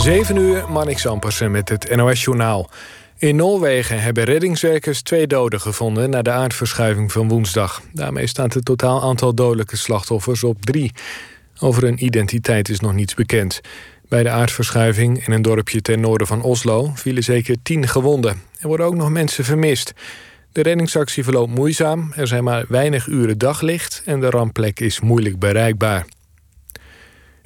7 uur, Marnik Zampersen met het NOS-journaal. In Noorwegen hebben reddingswerkers twee doden gevonden... na de aardverschuiving van woensdag. Daarmee staat het totaal aantal dodelijke slachtoffers op drie. Over hun identiteit is nog niets bekend. Bij de aardverschuiving in een dorpje ten noorden van Oslo... vielen zeker tien gewonden. Er worden ook nog mensen vermist. De reddingsactie verloopt moeizaam. Er zijn maar weinig uren daglicht... en de rampplek is moeilijk bereikbaar.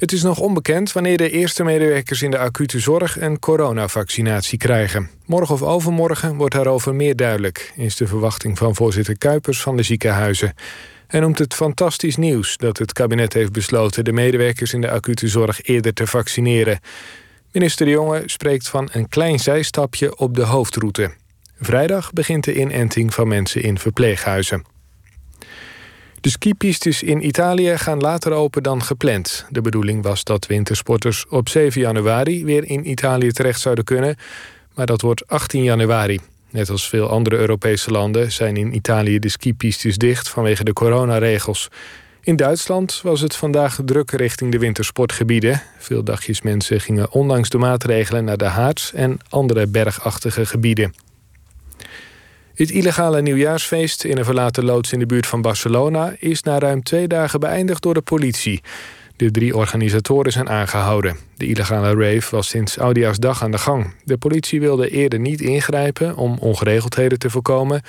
Het is nog onbekend wanneer de eerste medewerkers in de acute zorg een coronavaccinatie krijgen. Morgen of overmorgen wordt daarover meer duidelijk, is de verwachting van voorzitter Kuipers van de ziekenhuizen. Hij noemt het fantastisch nieuws dat het kabinet heeft besloten de medewerkers in de acute zorg eerder te vaccineren. Minister De Jonge spreekt van een klein zijstapje op de hoofdroute. Vrijdag begint de inenting van mensen in verpleeghuizen. De skipistes in Italië gaan later open dan gepland. De bedoeling was dat wintersporters op 7 januari weer in Italië terecht zouden kunnen, maar dat wordt 18 januari. Net als veel andere Europese landen zijn in Italië de skipistes dicht vanwege de coronaregels. In Duitsland was het vandaag druk richting de wintersportgebieden. Veel dagjes mensen gingen ondanks de maatregelen naar de Harz en andere bergachtige gebieden. Het illegale nieuwjaarsfeest in een verlaten loods in de buurt van Barcelona is na ruim twee dagen beëindigd door de politie. De drie organisatoren zijn aangehouden. De illegale rave was sinds Oudejaarsdag aan de gang. De politie wilde eerder niet ingrijpen om ongeregeldheden te voorkomen,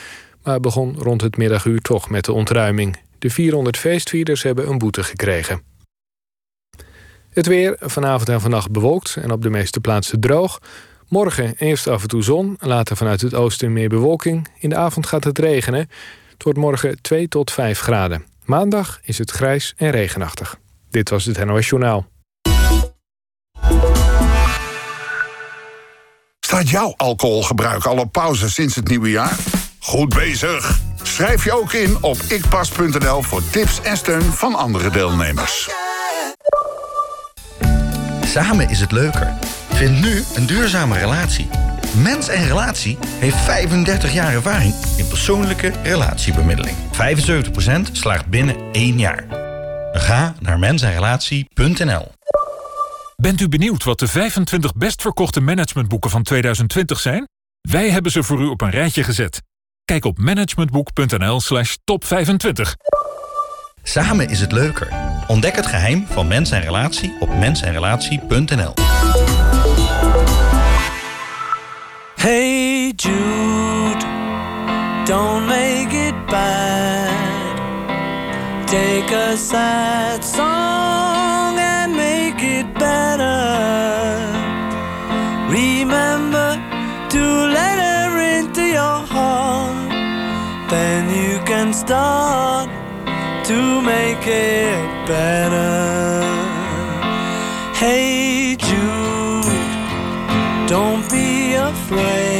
maar begon rond het middaguur toch met de ontruiming. De 400 feestvierders hebben een boete gekregen. Het weer vanavond en vannacht bewolkt en op de meeste plaatsen droog. Morgen eerst af en toe zon, later vanuit het oosten meer bewolking. In de avond gaat het regenen. Het wordt morgen 2 tot 5 graden. Maandag is het grijs en regenachtig. Dit was het NOS Journaal. Staat jouw alcoholgebruik al op pauze sinds het nieuwe jaar? Goed bezig! Schrijf je ook in op ikpas.nl voor tips en steun van andere deelnemers. Samen is het leuker. Vind nu een duurzame relatie. Mens en Relatie heeft 35 jaar ervaring in persoonlijke relatiebemiddeling. 75% slaagt binnen één jaar. Ga naar mensenrelatie.nl Bent u benieuwd wat de 25 best verkochte managementboeken van 2020 zijn? Wij hebben ze voor u op een rijtje gezet. Kijk op managementboek.nl slash top 25. Samen is het leuker. Ontdek het geheim van mens en relatie op mensenrelatie.nl Hey Jude, don't make it bad. Take a sad song and make it better. Remember to let her into your heart. Then you can start to make it better. Hey be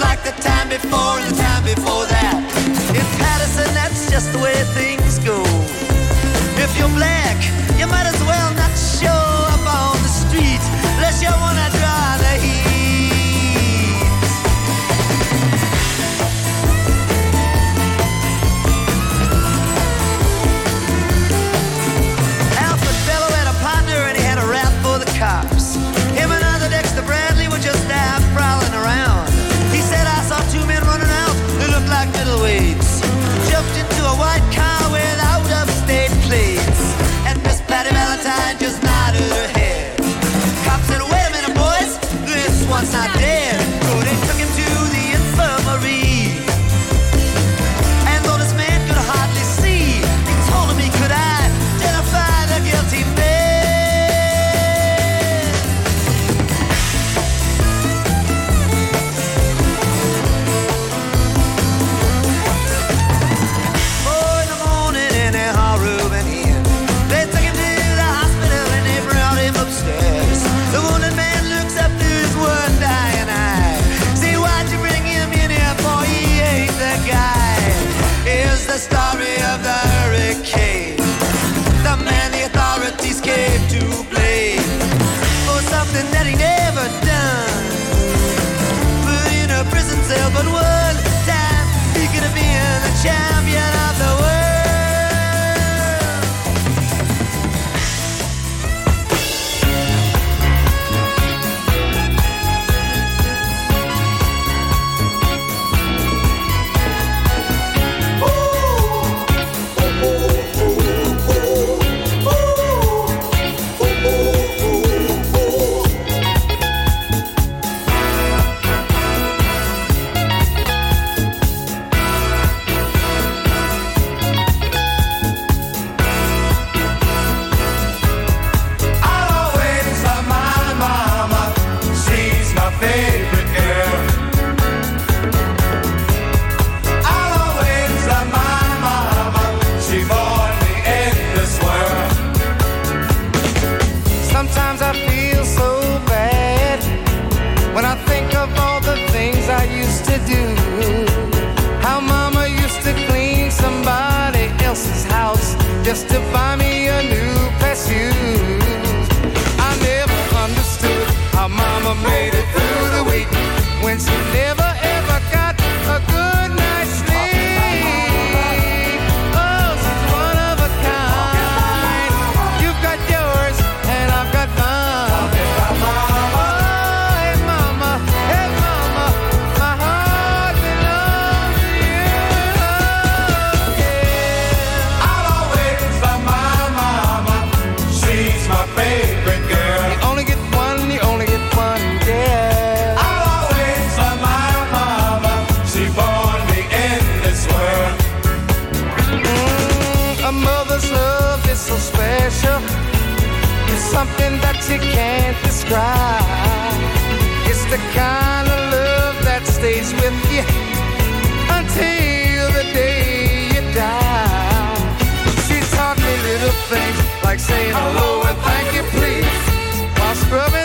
Like the time before and the time before that. In Patterson, that's just the way things go. If you're black, you might as well not show up on the street unless you wanna. testify me something that you can't describe. It's the kind of love that stays with you until the day you die. She taught me little things like saying hello and thank you, please, while scrubbing.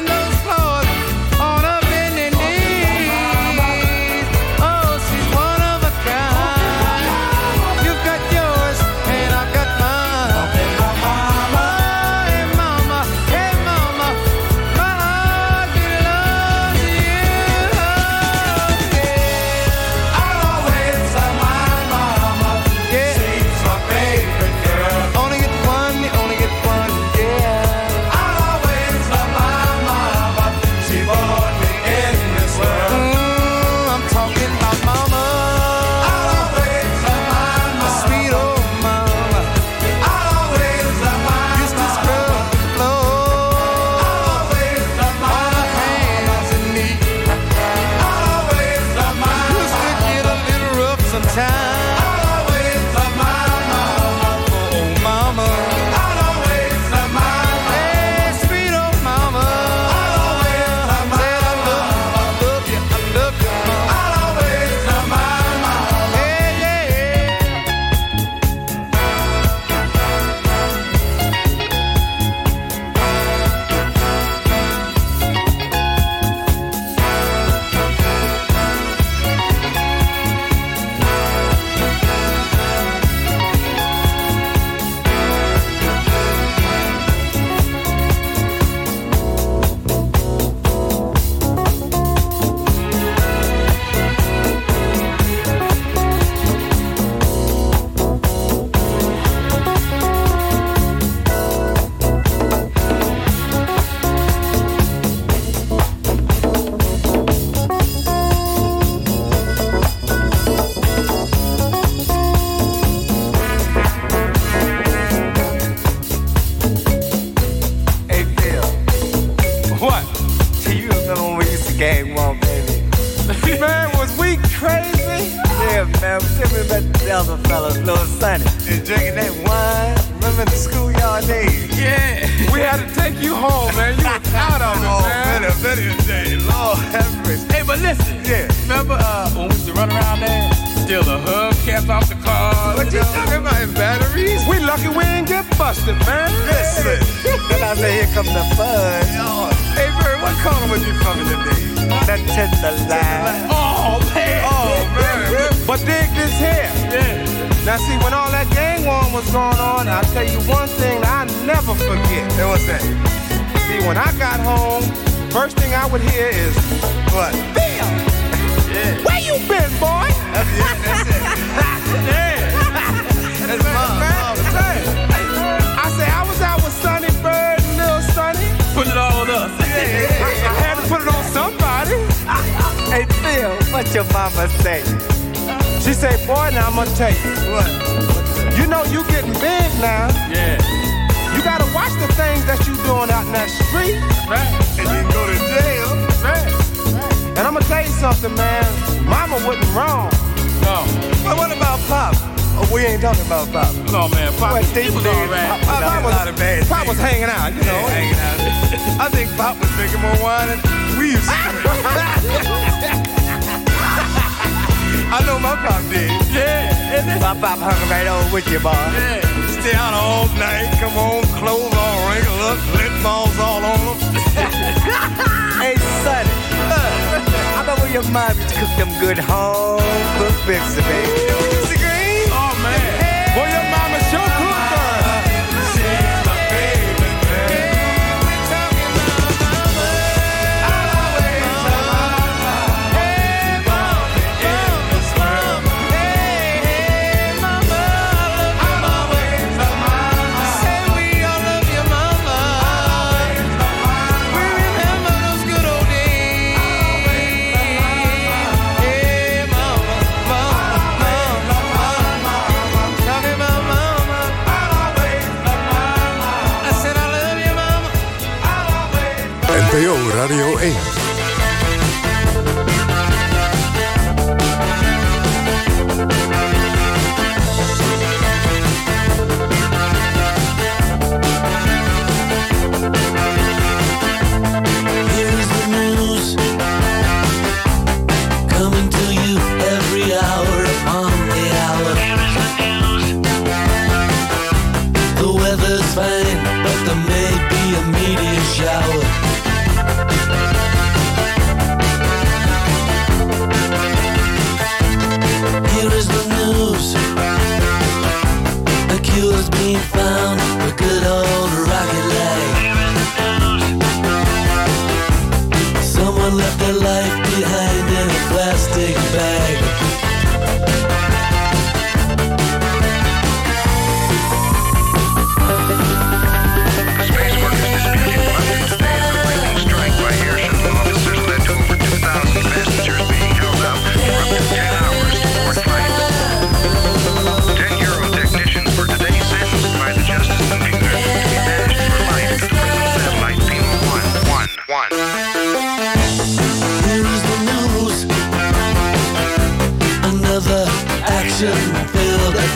NPO Radio 1.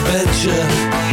betcha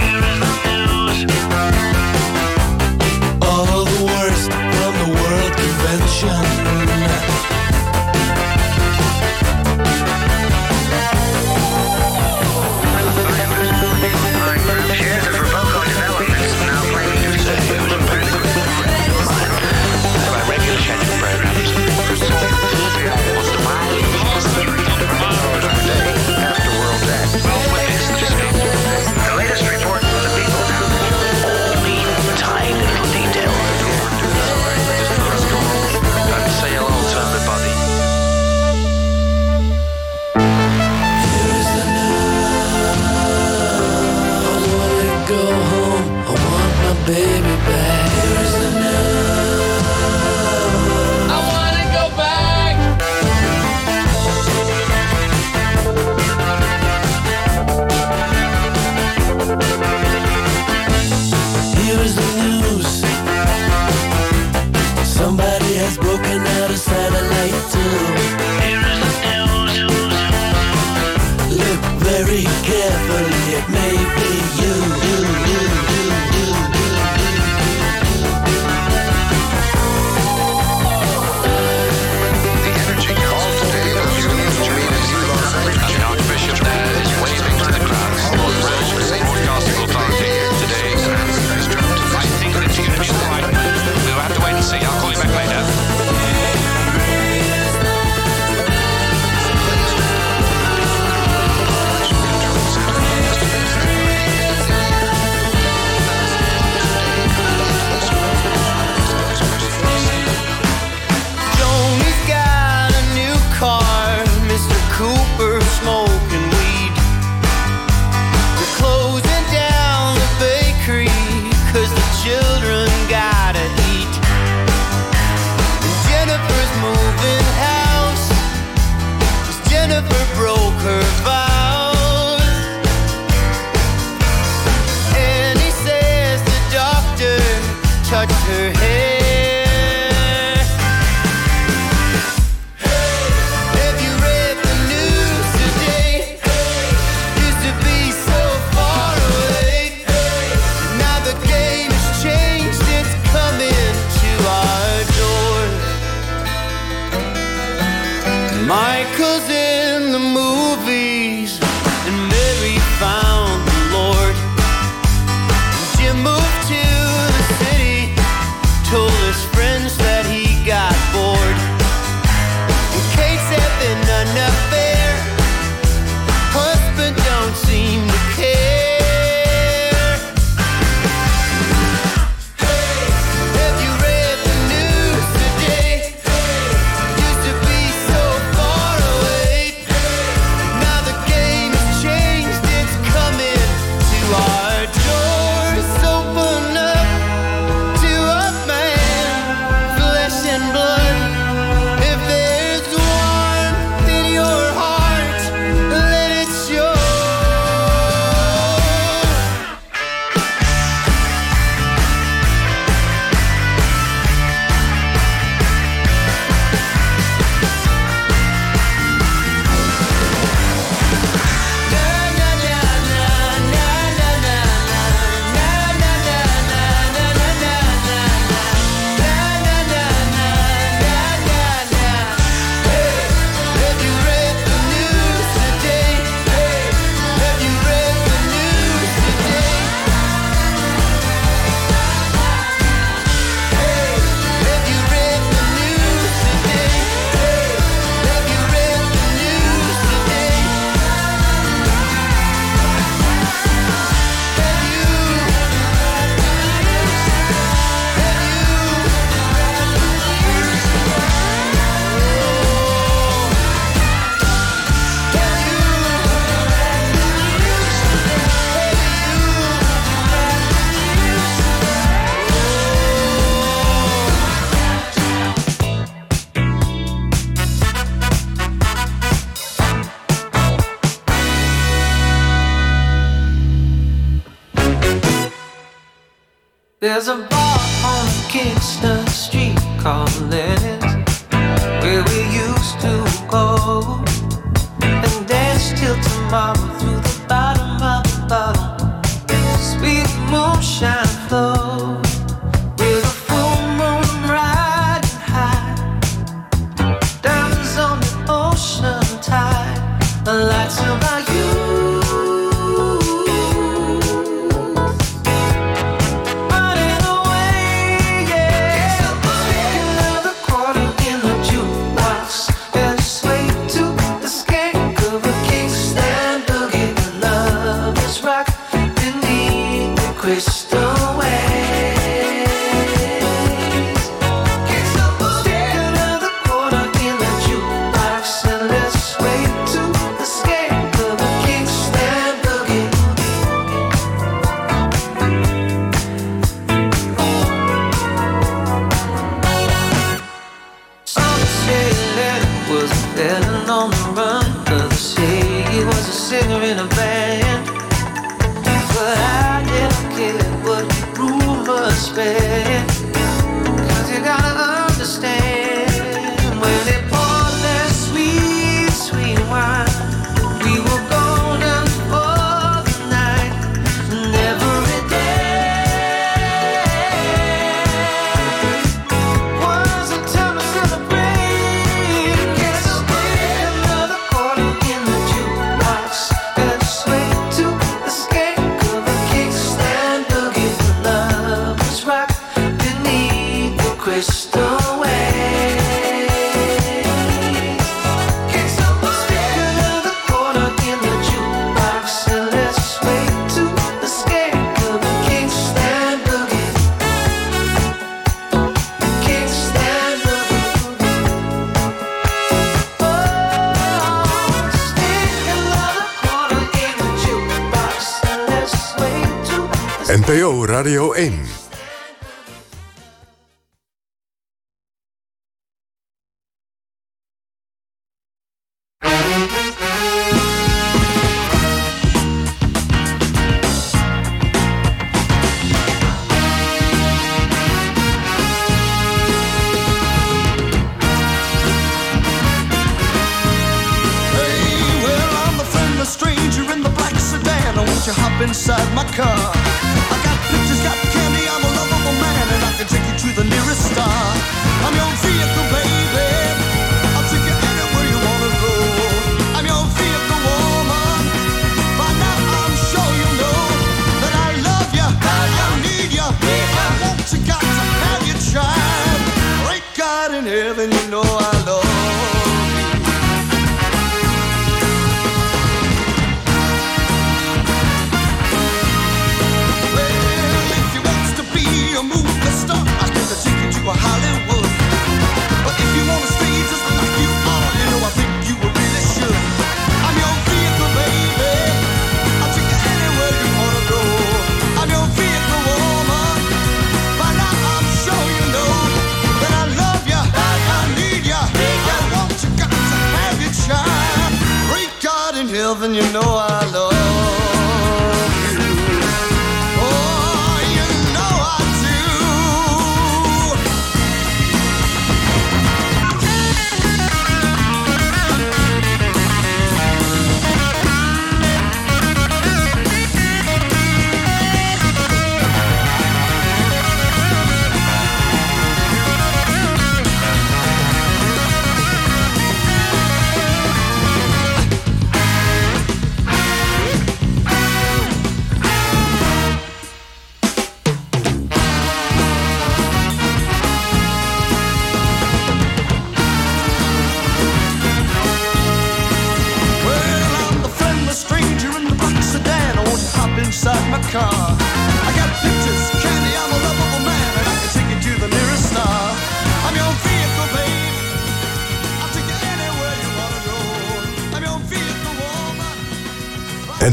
NPO Radio 1.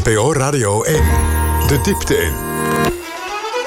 NPO Radio 1. De diepte in.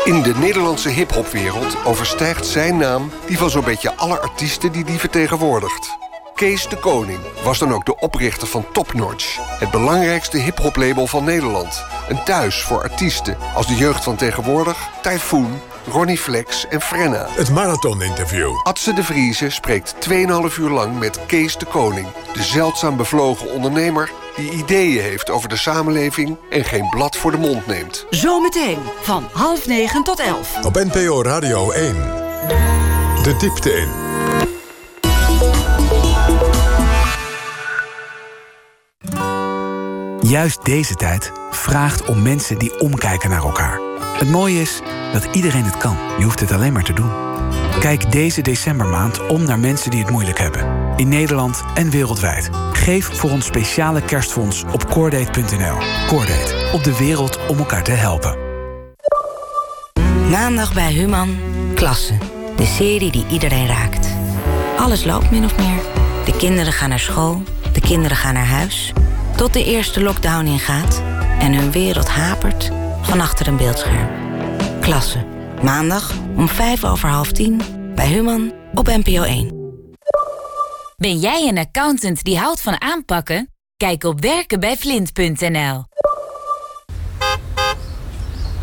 In de Nederlandse hip-hopwereld overstijgt zijn naam die van zo'n beetje alle artiesten die die vertegenwoordigt. Kees de Koning was dan ook de oprichter van Top Notch, het belangrijkste hip-hoplabel van Nederland. Een thuis voor artiesten als de jeugd van tegenwoordig, Typhoon, Ronnie Flex en Frenna. Het Marathon-interview. Atze de Vrieze spreekt 2,5 uur lang met Kees de Koning, de zeldzaam bevlogen ondernemer die ideeën heeft over de samenleving en geen blad voor de mond neemt. Zometeen van half negen tot elf. Op NPO Radio 1. De diepte in. Juist deze tijd vraagt om mensen die omkijken naar elkaar. Het mooie is dat iedereen het kan. Je hoeft het alleen maar te doen. Kijk deze decembermaand om naar mensen die het moeilijk hebben. In Nederland en wereldwijd. Geef voor ons speciale kerstfonds op coordate.nl. Coordate, op de wereld om elkaar te helpen. Maandag bij Human, Klasse. De serie die iedereen raakt. Alles loopt min of meer. De kinderen gaan naar school, de kinderen gaan naar huis. Tot de eerste lockdown ingaat en hun wereld hapert van achter een beeldscherm. Klasse. Maandag om vijf over half tien bij Human op NPO 1. Ben jij een accountant die houdt van aanpakken? Kijk op werkenbijvlint.nl.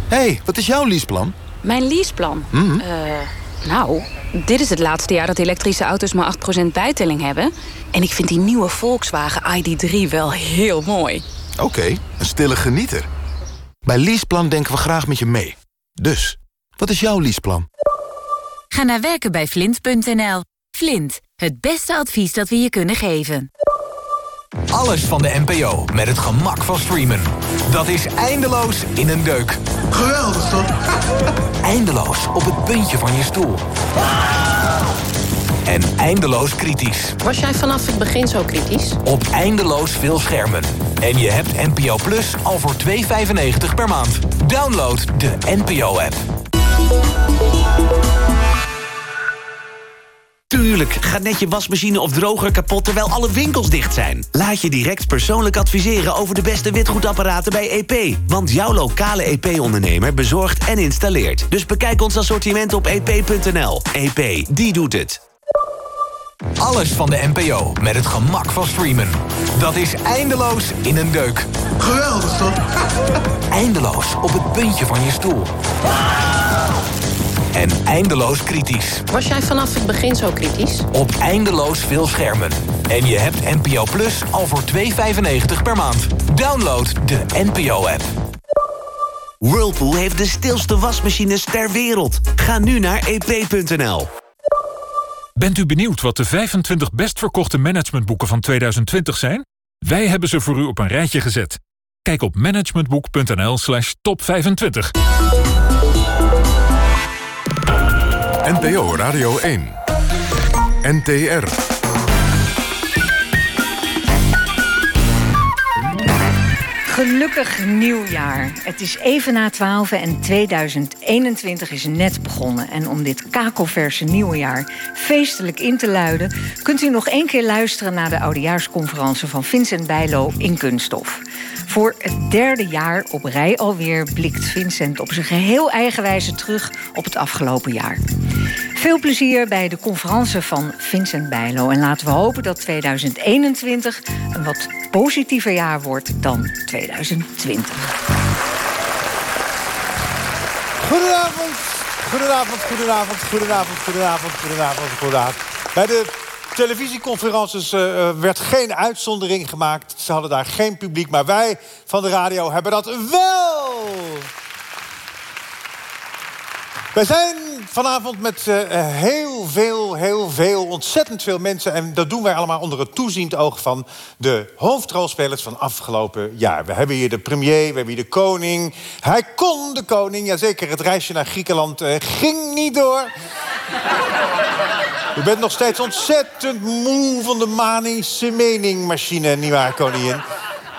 hey, wat is jouw leaseplan? Mijn leaseplan? Eh, nou, dit is het laatste jaar dat elektrische auto's maar 8% bijtelling hebben. En ik vind die nieuwe Volkswagen ID3 wel heel mooi. Oké, een stille genieter. Bij Leaseplan denken we graag met je mee. Dus, wat is jouw leaseplan? Ga naar werkenbijvlint.nl. Flint, het beste advies dat we je kunnen geven. Alles van de NPO met het gemak van streamen. Dat is eindeloos in een deuk. Geweldig toch? eindeloos op het puntje van je stoel. En eindeloos kritisch. Was jij vanaf het begin zo kritisch? Op eindeloos veel schermen. En je hebt NPO Plus al voor 2,95 per maand. Download de NPO-app. Tuurlijk, gaat net je wasmachine of droger kapot terwijl alle winkels dicht zijn. Laat je direct persoonlijk adviseren over de beste witgoedapparaten bij EP. Want jouw lokale EP-ondernemer bezorgt en installeert. Dus bekijk ons assortiment op ep.nl. EP, die doet het. Alles van de NPO met het gemak van streamen. Dat is eindeloos in een deuk. Geweldig toch? eindeloos op het puntje van je stoel. En eindeloos kritisch. Was jij vanaf het begin zo kritisch? Op eindeloos veel schermen. En je hebt NPO Plus al voor 2,95 per maand. Download de NPO-app. Whirlpool heeft de stilste wasmachines ter wereld. Ga nu naar ep.nl. Bent u benieuwd wat de 25 best verkochte managementboeken van 2020 zijn? Wij hebben ze voor u op een rijtje gezet. Kijk op managementboek.nl slash top 25. NPO Radio 1. NTR. Gelukkig nieuwjaar. Het is even na 12 en 2021 is net begonnen. En om dit kakelverse nieuwjaar feestelijk in te luiden... kunt u nog één keer luisteren naar de oudejaarsconferentie van Vincent Bijlo in Kunststof. Voor het derde jaar op rij alweer blikt Vincent op zijn geheel eigen wijze terug op het afgelopen jaar. Veel plezier bij de conferentie van Vincent Bijlo. En laten we hopen dat 2021 een wat positiever jaar wordt dan 2020. Goedenavond, goedenavond, goedenavond, goedenavond, goedenavond, goedenavond, goedenavond. Bij de televisieconferences eh, werd geen uitzondering gemaakt. Ze hadden daar geen publiek, maar wij van de radio hebben dat wel. Wij zijn vanavond met eh, heel veel, heel veel, ontzettend veel mensen. En dat doen wij allemaal onder het toeziend oog van de hoofdrolspelers van afgelopen jaar. We hebben hier de premier, we hebben hier de koning. Hij kon de koning, jazeker. Het reisje naar Griekenland ging niet door. U bent nog steeds ontzettend moe van de manische meningmachine, nietwaar, koningin?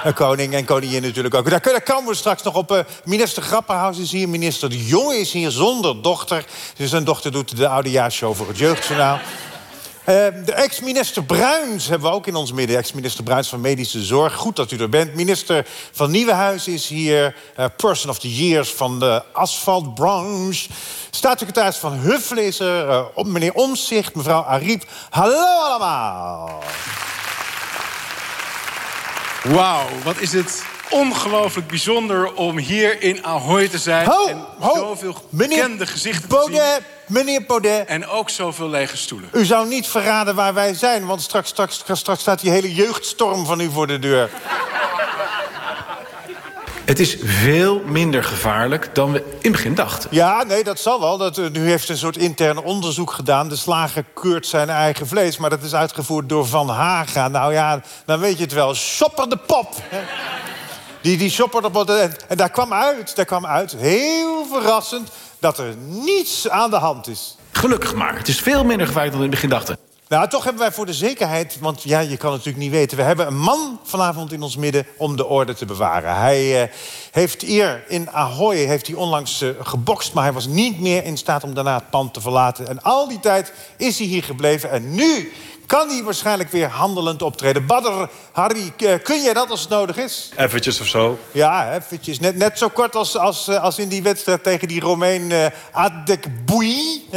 Een koning en koningin natuurlijk ook. Daar, daar komen we straks nog op. Uh, minister Grapperhaus is hier. Minister De Jonge is hier zonder dochter. Zijn dochter doet de oudejaarsshow voor het Jeugdjournaal. Uh, de ex-minister Bruins hebben we ook in ons midden. Ex-minister Bruins van Medische Zorg. Goed dat u er bent. Minister van Nieuwenhuis is hier. Uh, person of the Years van de asfaltbranche. Staatssecretaris van Huffelen is er. meneer Omzicht, mevrouw Ariep. Hallo allemaal. Wauw, wat is het ongelooflijk bijzonder om hier in Ahoy te zijn. Ho, en ho, zoveel bekende gezichten Baudet, te zien. Meneer Baudet. En ook zoveel lege stoelen. U zou niet verraden waar wij zijn, want straks, straks, straks staat die hele jeugdstorm van u voor de deur. Het is veel minder gevaarlijk dan we in het begin dachten. Ja, nee, dat zal wel. Dat, uh, u heeft een soort intern onderzoek gedaan. De slager keurt zijn eigen vlees, maar dat is uitgevoerd door Van Haga. Nou ja, dan weet je het wel. Shopper de pop. Die, die shopper pop. En, en daar kwam uit, daar kwam uit, heel verrassend... dat er niets aan de hand is. Gelukkig maar. Het is veel minder gevaarlijk dan we in het begin dachten. Nou, toch hebben wij voor de zekerheid, want ja, je kan het natuurlijk niet weten... we hebben een man vanavond in ons midden om de orde te bewaren. Hij eh, heeft hier in Ahoy heeft hij onlangs eh, gebokst... maar hij was niet meer in staat om daarna het pand te verlaten. En al die tijd is hij hier gebleven. En nu kan hij waarschijnlijk weer handelend optreden. Badr, Harry, eh, kun jij dat als het nodig is? Eventjes of zo. Ja, eventjes. Net, net zo kort als, als, eh, als in die wedstrijd tegen die Romein uh, Adekboui.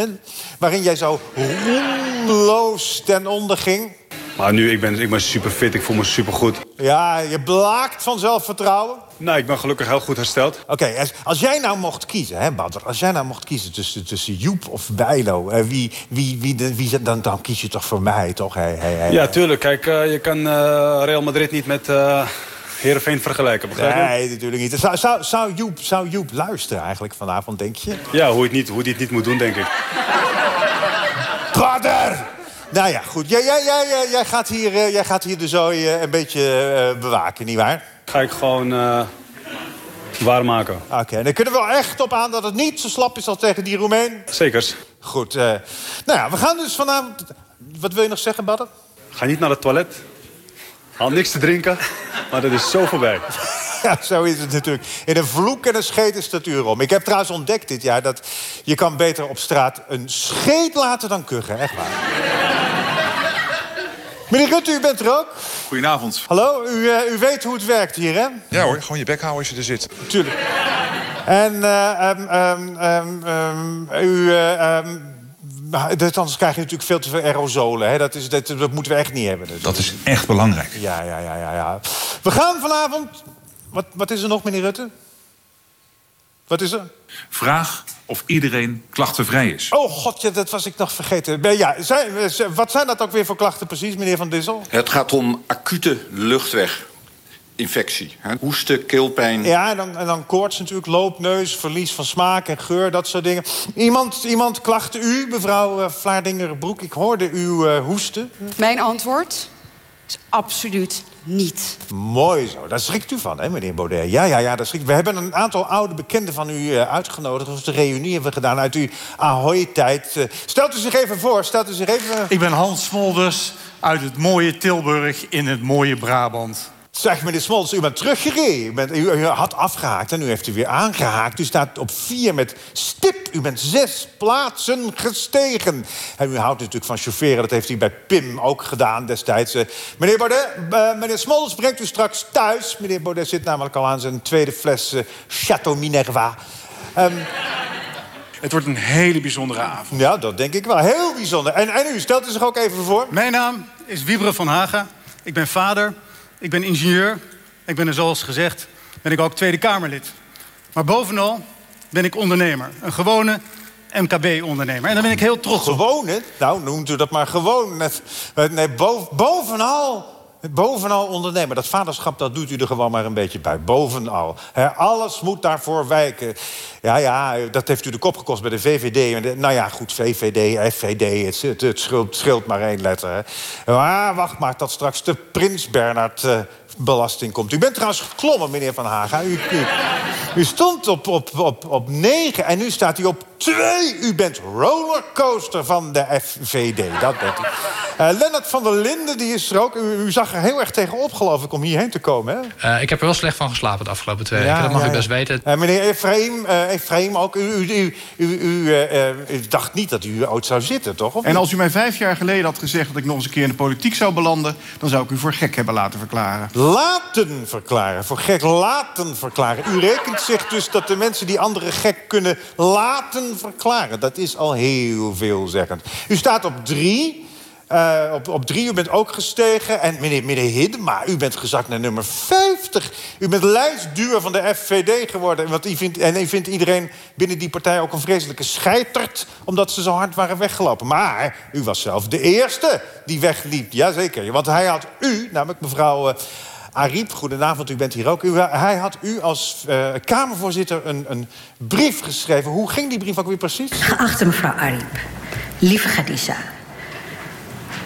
Waarin jij zo roemloos ten onder ging. Maar nu, ik ben, ik ben super fit, ik voel me super goed. Ja, je blaakt van zelfvertrouwen. Nou, ik ben gelukkig heel goed hersteld. Oké, als, als jij nou mocht kiezen, hè, Badr, als jij nou mocht kiezen tussen, tussen Joep of Bijlo, eh, wie, wie, wie, de- wie, dan, dan kies je toch voor mij, toch? Hey, hey, hey. Ja, tuurlijk. Kijk, eh, je kan eh, Real Madrid niet met eh Heerenveen vergelijken, begrijp je? Nee, natuurlijk niet. Zou, zou, zou, Joep, zou Joep luisteren eigenlijk vanavond, denk je? Ja, hoe je, het niet, hoe het niet moet doen, denk ik. Badr! Nou ja, goed. Jij, jij, jij, jij, gaat, hier, eh, jij gaat hier de zooi eh, een beetje eh, bewaken, nietwaar? Ga ik gewoon eh waarmaken. Oké, en dan kunnen we wel echt op aan dat het niet zo slap is als tegen die Roemeen. Zekers. Goed. eh, nou ja, we gaan dus vanavond... Wat wil je nog zeggen, Badr? Ga niet naar het toilet. Haal niks te drinken. Maar dat is zo voorbij. Ja, zo is het natuurlijk. In een vloek en een scheet is statuur om. Ik heb trouwens ontdekt dit jaar dat je kan beter op straat een scheet laten dan kuchen. Echt waar. Meneer Rutte, u bent er ook. Goedenavond. Hallo, u, eh, u weet hoe het werkt hier, hè? Ja hoor, gewoon je bek houden als je er zit. Tuurlijk. En eh, ehm, ehm, ehm, ehm, u... dat, anders krijg je natuurlijk veel te veel aerosolen. Hè? Dat, is, dat, dat moeten we echt niet hebben. Dus. Dat is echt belangrijk. Ja, ja, ja, ja, ja. We gaan vanavond... Wat, wat is er nog, meneer Rutte? Wat is er? Vraag of iedereen klachtenvrij is. Oh god, ja, dat was ik nog vergeten. Eh, Ja, zijn, eh, wat zijn dat ook weer voor klachten precies, meneer Van Dissel? Het gaat om acute luchtweginfectie. hè. Hoesten, keelpijn. Ja, en dan, en dan koorts natuurlijk, loopneus, verlies van smaak en geur, dat soort dingen. Iemand, iemand klachten u, mevrouw uh, Vlaardingerbroek? Ik hoorde u eh, hoesten. Mijn antwoord absoluut niet. Mooi zo, daar schrikt u van, hè, meneer Baudet? Ja, ja, ja, daar schrikt. We hebben een aantal oude bekenden van u eh, uitgenodigd. De reunie hebben we gedaan uit uw Ahoy-tijd. Eh, stelt u zich even voor, stelt u zich even... Ik ben Hans Smolders uit het mooie Tilburg in het mooie Brabant. Zeg, meneer Smols, u bent teruggereden. U, bent, u, u had afgehaakt en nu heeft u weer aangehaakt. U staat op vier met stip. U bent zes plaatsen gestegen. En u houdt natuurlijk van chaufferen. Dat heeft u bij Pim ook gedaan destijds. Eh, meneer Baudet, eh, meneer Smolders brengt u straks thuis. Meneer Baudet zit namelijk al aan zijn tweede fles eh, Chateau Minerva. Ehm, Het wordt een hele bijzondere avond. ja, dat denk ik wel. Heel bijzonder. En, en u, stelt u zich ook even voor. Mijn naam is Wiebre van Haga. Ik ben vader, ik ben ingenieur. Ik ben er zoals gezegd, ben ik ook Tweede Kamerlid. Maar bovenal ben ik ondernemer. Een gewone MKB-ondernemer. En daar ben ik heel trots op. Gewone? Nou, noemt u dat maar gewoon. Nee, bo- bovenal... Bovenal ondernemer. Dat vaderschap, dat doet u er gewoon maar een beetje bij. Bovenal. Alles moet daarvoor wijken. Ja, ja, dat heeft u de kop gekost bij de VVD. Nou ja, goed, VVD, FVD, het, het, scheelt, maar één letter. Maar wacht maar tot straks de Prins Bernhard eh, belasting komt. U bent trouwens geklommen, meneer Van Haga. U, u, u stond op, op, op, op negen en nu staat u op twee. U bent rollercoaster van de FVD. Dat bent u. Eh, Lennart van der Linden, die is er ook. U, u zag er heel erg tegenop, geloof ik, om hierheen te komen. Hè? Eh, ik heb er wel slecht van geslapen de afgelopen twee weken. Ja, dat mag ja, u ja. best weten. Eh, meneer Efraim, eh Efraim ook. U, u, u, u, u, u dacht niet dat u ooit zou zitten, toch? Of En als u mij vijf jaar geleden had gezegd dat ik nog eens een keer in de politiek zou belanden... dan zou ik u voor gek hebben laten verklaren. Laten verklaren. Voor gek laten verklaren. U rekent zich dus dat de mensen die anderen gek kunnen laten verklaren. Dat is al heel veelzeggend. U staat op drie. Eh, op, op drie, u bent ook gestegen. En meneer, meneer Hiddema, u bent gezakt naar nummer 50. U bent lijstduur van de FVD geworden. Want u vindt, en u vindt iedereen binnen die partij ook een vreselijke scheiterd... omdat ze zo hard waren weggelopen. Maar u was zelf de eerste die wegliep. Jazeker, want hij had u, namelijk mevrouw... eh, Ariep, goedenavond, u bent hier ook. U, hij had u als eh, Kamervoorzitter een, een brief geschreven. Hoe ging die brief ook weer precies? Geachte mevrouw Ariep, lieve Khadija.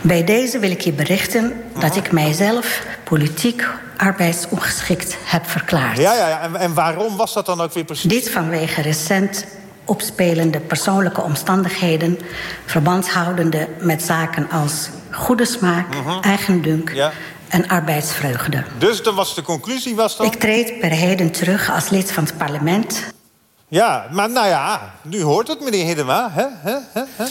Bij deze wil ik je berichten dat ik mijzelf politiek arbeidsongeschikt heb verklaard. Ja, ja, ja. En, en waarom was dat dan ook weer precies? Dit vanwege recent opspelende persoonlijke omstandigheden... verband houdende met zaken als goede smaak, eigendunk Mhm. Ja. En arbeidsvreugde. Dus dan was de conclusie was dan... Ik treed per heden terug als lid van het parlement... Ja, maar nou ja, nu hoort het, meneer Hiddema. Hè? Hè? Hè?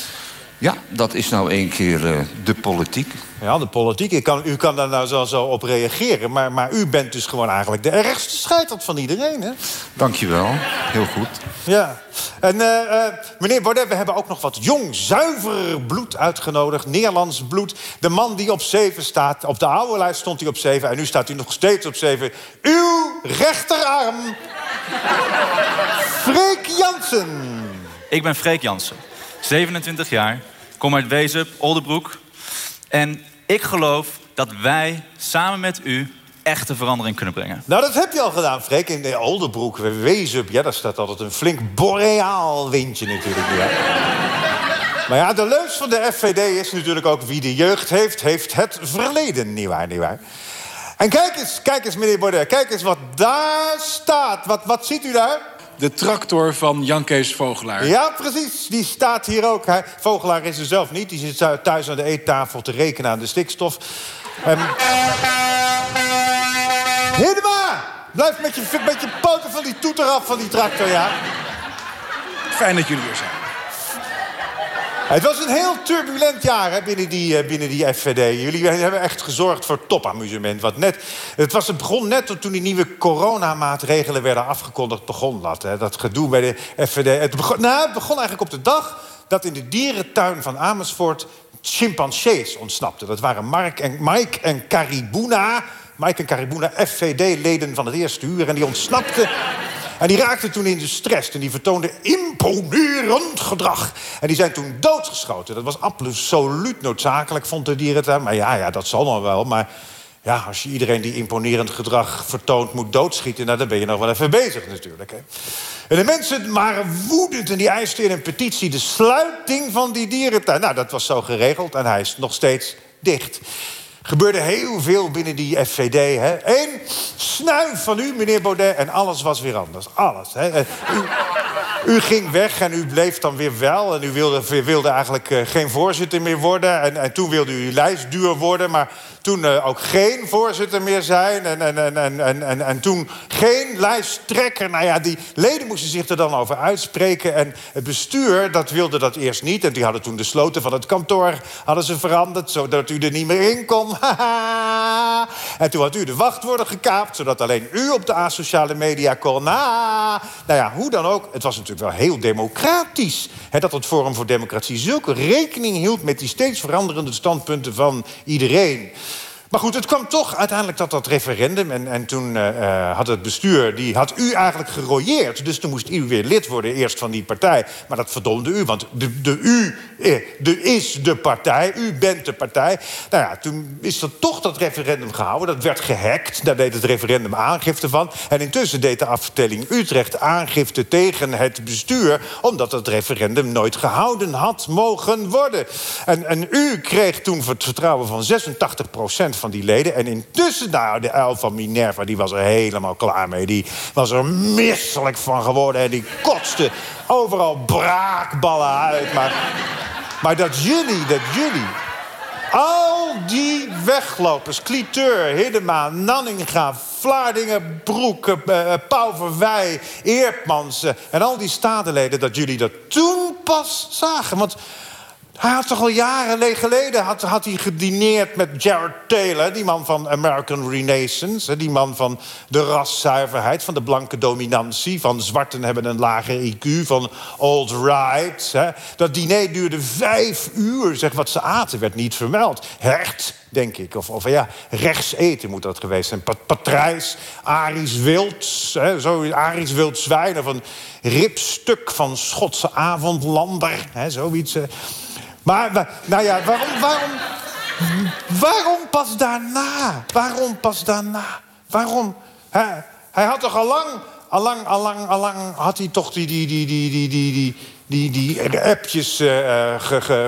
Ja, dat is nou een keer eh, de politiek. Ja, de politiek. Ik kan, u kan daar nou zo, zo op reageren. Maar, maar u bent dus gewoon eigenlijk de ergste scheiterd van iedereen, hè? Dankjewel, heel goed. Ja. En eh, eh, meneer Baudet, we hebben ook nog wat jong, zuiver bloed uitgenodigd. Nederlands bloed. De man die op zeven staat. Op de oude lijst stond hij op zeven. En nu staat hij nog steeds op zeven. Uw rechterarm. Freek Jansen. Ik ben Freek Jansen, 27 jaar, kom uit Wezup, Oldenbroek. En ik geloof dat wij samen met u echte verandering kunnen brengen. Nou, dat heb je al gedaan, Freek. In de Oldenbroek, Wezup. Ja, daar staat altijd een flink boreaal windje natuurlijk. Maar ja, de leus van de FVD is natuurlijk ook... wie de jeugd heeft, heeft het verleden, nietwaar, nietwaar? En kijk eens, kijk eens, meneer Baudet. Kijk eens wat daar staat. Wat, wat ziet u daar? De tractor van Jan Kees Vogelaar. Ja, precies. Die staat hier ook. Hij, Vogelaar is er zelf niet. Die zit thuis aan de eettafel te rekenen aan de stikstof. Ehm Hiddema! Blijf met je, met je poten van die toeter af van die tractor, ja. Fijn dat jullie er zijn. Het was een heel turbulent jaar hè, binnen, die, eh, binnen die FVD. Jullie hebben echt gezorgd voor topamusement. Want net, het, was, begon net toen die nieuwe coronamaatregelen werden afgekondigd. Begon dat, hè, dat gedoe bij de FVD. Het begon, nou, begon eigenlijk op de dag dat in de dierentuin van Amersfoort chimpansees ontsnapten. Dat waren Mark en, Mike en Caribuna. Mike en Caribuna, FVD-leden van het eerste uur. En die ontsnapten en die raakten toen in de stress en die vertoonden imponerend gedrag. En die zijn toen doodgeschoten. Dat was absoluut noodzakelijk, vond de dierentuin. Maar ja, ja, dat zal nog wel. Maar ja, als je iedereen die imponerend gedrag vertoont moet doodschieten... Nou, dan ben je nog wel even bezig natuurlijk. Hè. En de mensen waren woedend en die eisten in een petitie... de sluiting van die dierentuin. Nou, dat was zo geregeld en hij is nog steeds dicht gebeurde heel veel binnen die FVD. Hè? Eén snuif van u, meneer Baudet, en alles was weer anders. Alles. Hè? U, u, ging weg en u bleef dan weer wel. En u wilde, wilde eigenlijk uh, geen voorzitter meer worden. En, en toen wilde u lijstduur worden. Maar toen uh, ook geen voorzitter meer zijn. En, en, en, en, en, en, toen geen lijsttrekker. Nou ja, die leden moesten zich er dan over uitspreken. En het bestuur, dat wilde dat eerst niet. En die hadden toen de sloten van het kantoor hadden ze veranderd... zodat u er niet meer in kon. en toen had u de wachtwoorden gekaapt... zodat alleen u op de asociale media kon. nou ja, hoe dan ook. Het was natuurlijk wel heel democratisch... Hè, dat het Forum voor Democratie zulke rekening hield... met die steeds veranderende standpunten van iedereen. Maar goed, het kwam toch uiteindelijk tot dat referendum. En, en toen uh, had het bestuur, die had u eigenlijk gerooieerd. Dus toen moest u weer lid worden, eerst van die partij. Maar dat verdomde u, want de, de u eh, de, is de partij. U bent de partij. Nou ja, toen is er toch dat referendum gehouden. Dat werd gehackt. Daar deed het referendum aangifte van. En intussen deed de aftelling Utrecht aangifte tegen het bestuur... omdat het referendum nooit gehouden had mogen worden. En, en u kreeg toen het vertrouwen van 86 procent van die leden. En intussen, nou, de uil van Minerva, die was er helemaal klaar mee. Die was er misselijk van geworden. En die kotste overal braakballen uit. Maar, maar dat jullie, dat jullie... Al die weglopers, Cliteur, Hiddema, Nanninga, Vlaardingen, Broek, uh, Eerpmans... en al die statenleden, dat jullie dat toen pas zagen. Want hij had toch al jaren geleden had, had hij gedineerd met Jared Taylor... die man van American Renaissance. Die man van de raszuiverheid, van de blanke dominantie... van zwarten hebben een lager IQ, van old right. Dat diner duurde vijf uur. Zeg, wat ze aten werd niet vermeld. Hert, denk ik. Of, of ja, rechts eten moet dat geweest zijn. Pat Patrijs, Aries Wild, hè, zo, Aries Wild Zwijn... of een ripstuk van Schotse avondlander, hè, zoiets... Maar, nou ja, waarom, waarom, waarom pas daarna? Waarom pas daarna? Waarom? Hij, hij had toch al lang, al lang, al lang, al lang had hij toch die, die, die, die, die, die, die die, die appjes ge,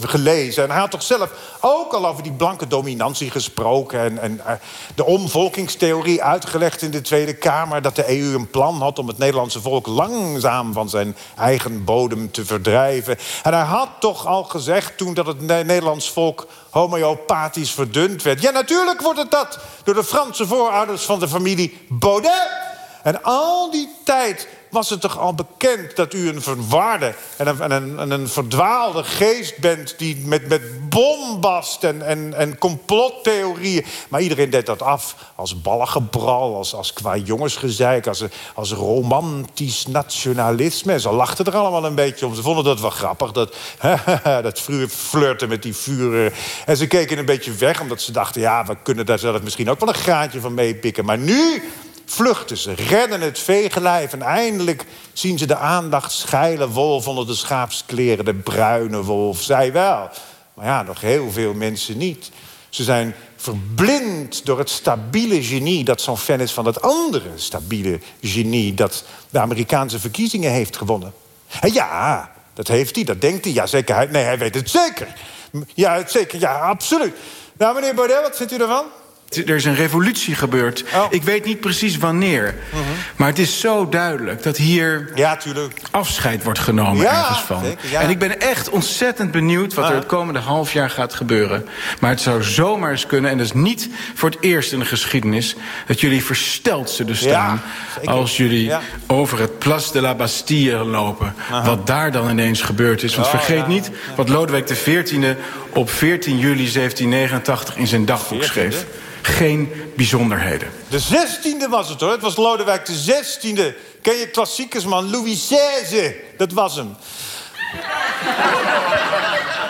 gelezen. En hij had toch zelf ook al over die blanke dominantie gesproken... en, en uh, de omvolkingstheorie uitgelegd in de Tweede Kamer... dat de EU een plan had om het Nederlandse volk langzaam... van zijn eigen bodem te verdrijven. En hij had toch al gezegd toen dat het Nederlands volk homeopathisch verdund werd. Ja, natuurlijk wordt het dat door de Franse voorouders van de familie Baudet. En al die tijd was het toch al bekend dat u een verwarde en een, een, een verdwaalde geest bent... die met, met bombast en, en, en complottheorieën... maar iedereen deed dat af als ballengebral, als, als qua jongensgezeik... Als, als romantisch nationalisme. En ze lachten er allemaal een beetje om. Ze vonden dat wel grappig, dat, dat flirten met die vuren. En ze keken een beetje weg, omdat ze dachten... ja, we kunnen daar zelf misschien ook wel een graantje van meepikken. Maar nu vluchten ze, redden het vegenlijf... en eindelijk zien ze de aandacht scheilen wolf onder de schaapskleren. De bruine wolf, zij wel. Maar ja, nog heel veel mensen niet. Ze zijn verblind door het stabiele genie dat zo'n fan is van het andere stabiele genie dat de Amerikaanse verkiezingen heeft gewonnen. En ja, dat heeft hij, dat denkt hij. Ja, zeker. Nee, hij weet het zeker. Ja, zeker. Ja, absoluut. Nou, meneer Baudet, wat vindt u ervan? Er is een revolutie gebeurd. Oh. Ik weet niet precies wanneer. Mhm. Maar het is zo duidelijk dat hier ja, afscheid wordt genomen Ja, ergens van. zeker, ja. En ik ben echt ontzettend benieuwd wat er het komende half jaar gaat gebeuren. Maar het zou zomaar eens kunnen, en dat is niet voor het eerst in de geschiedenis... dat jullie versteld zullen staan zeker. als jullie over het Place de la Bastille lopen. Wat daar dan ineens gebeurd is. Want Oh, vergeet niet wat Lodewijk XIV op 14 juli 1789 in zijn dagboek schreef. Geen bijzonderheden. De 16e was het hoor. Het was Lodewijk de 16e. Ken je klassiekers man? Louis XVI. Dat was hem.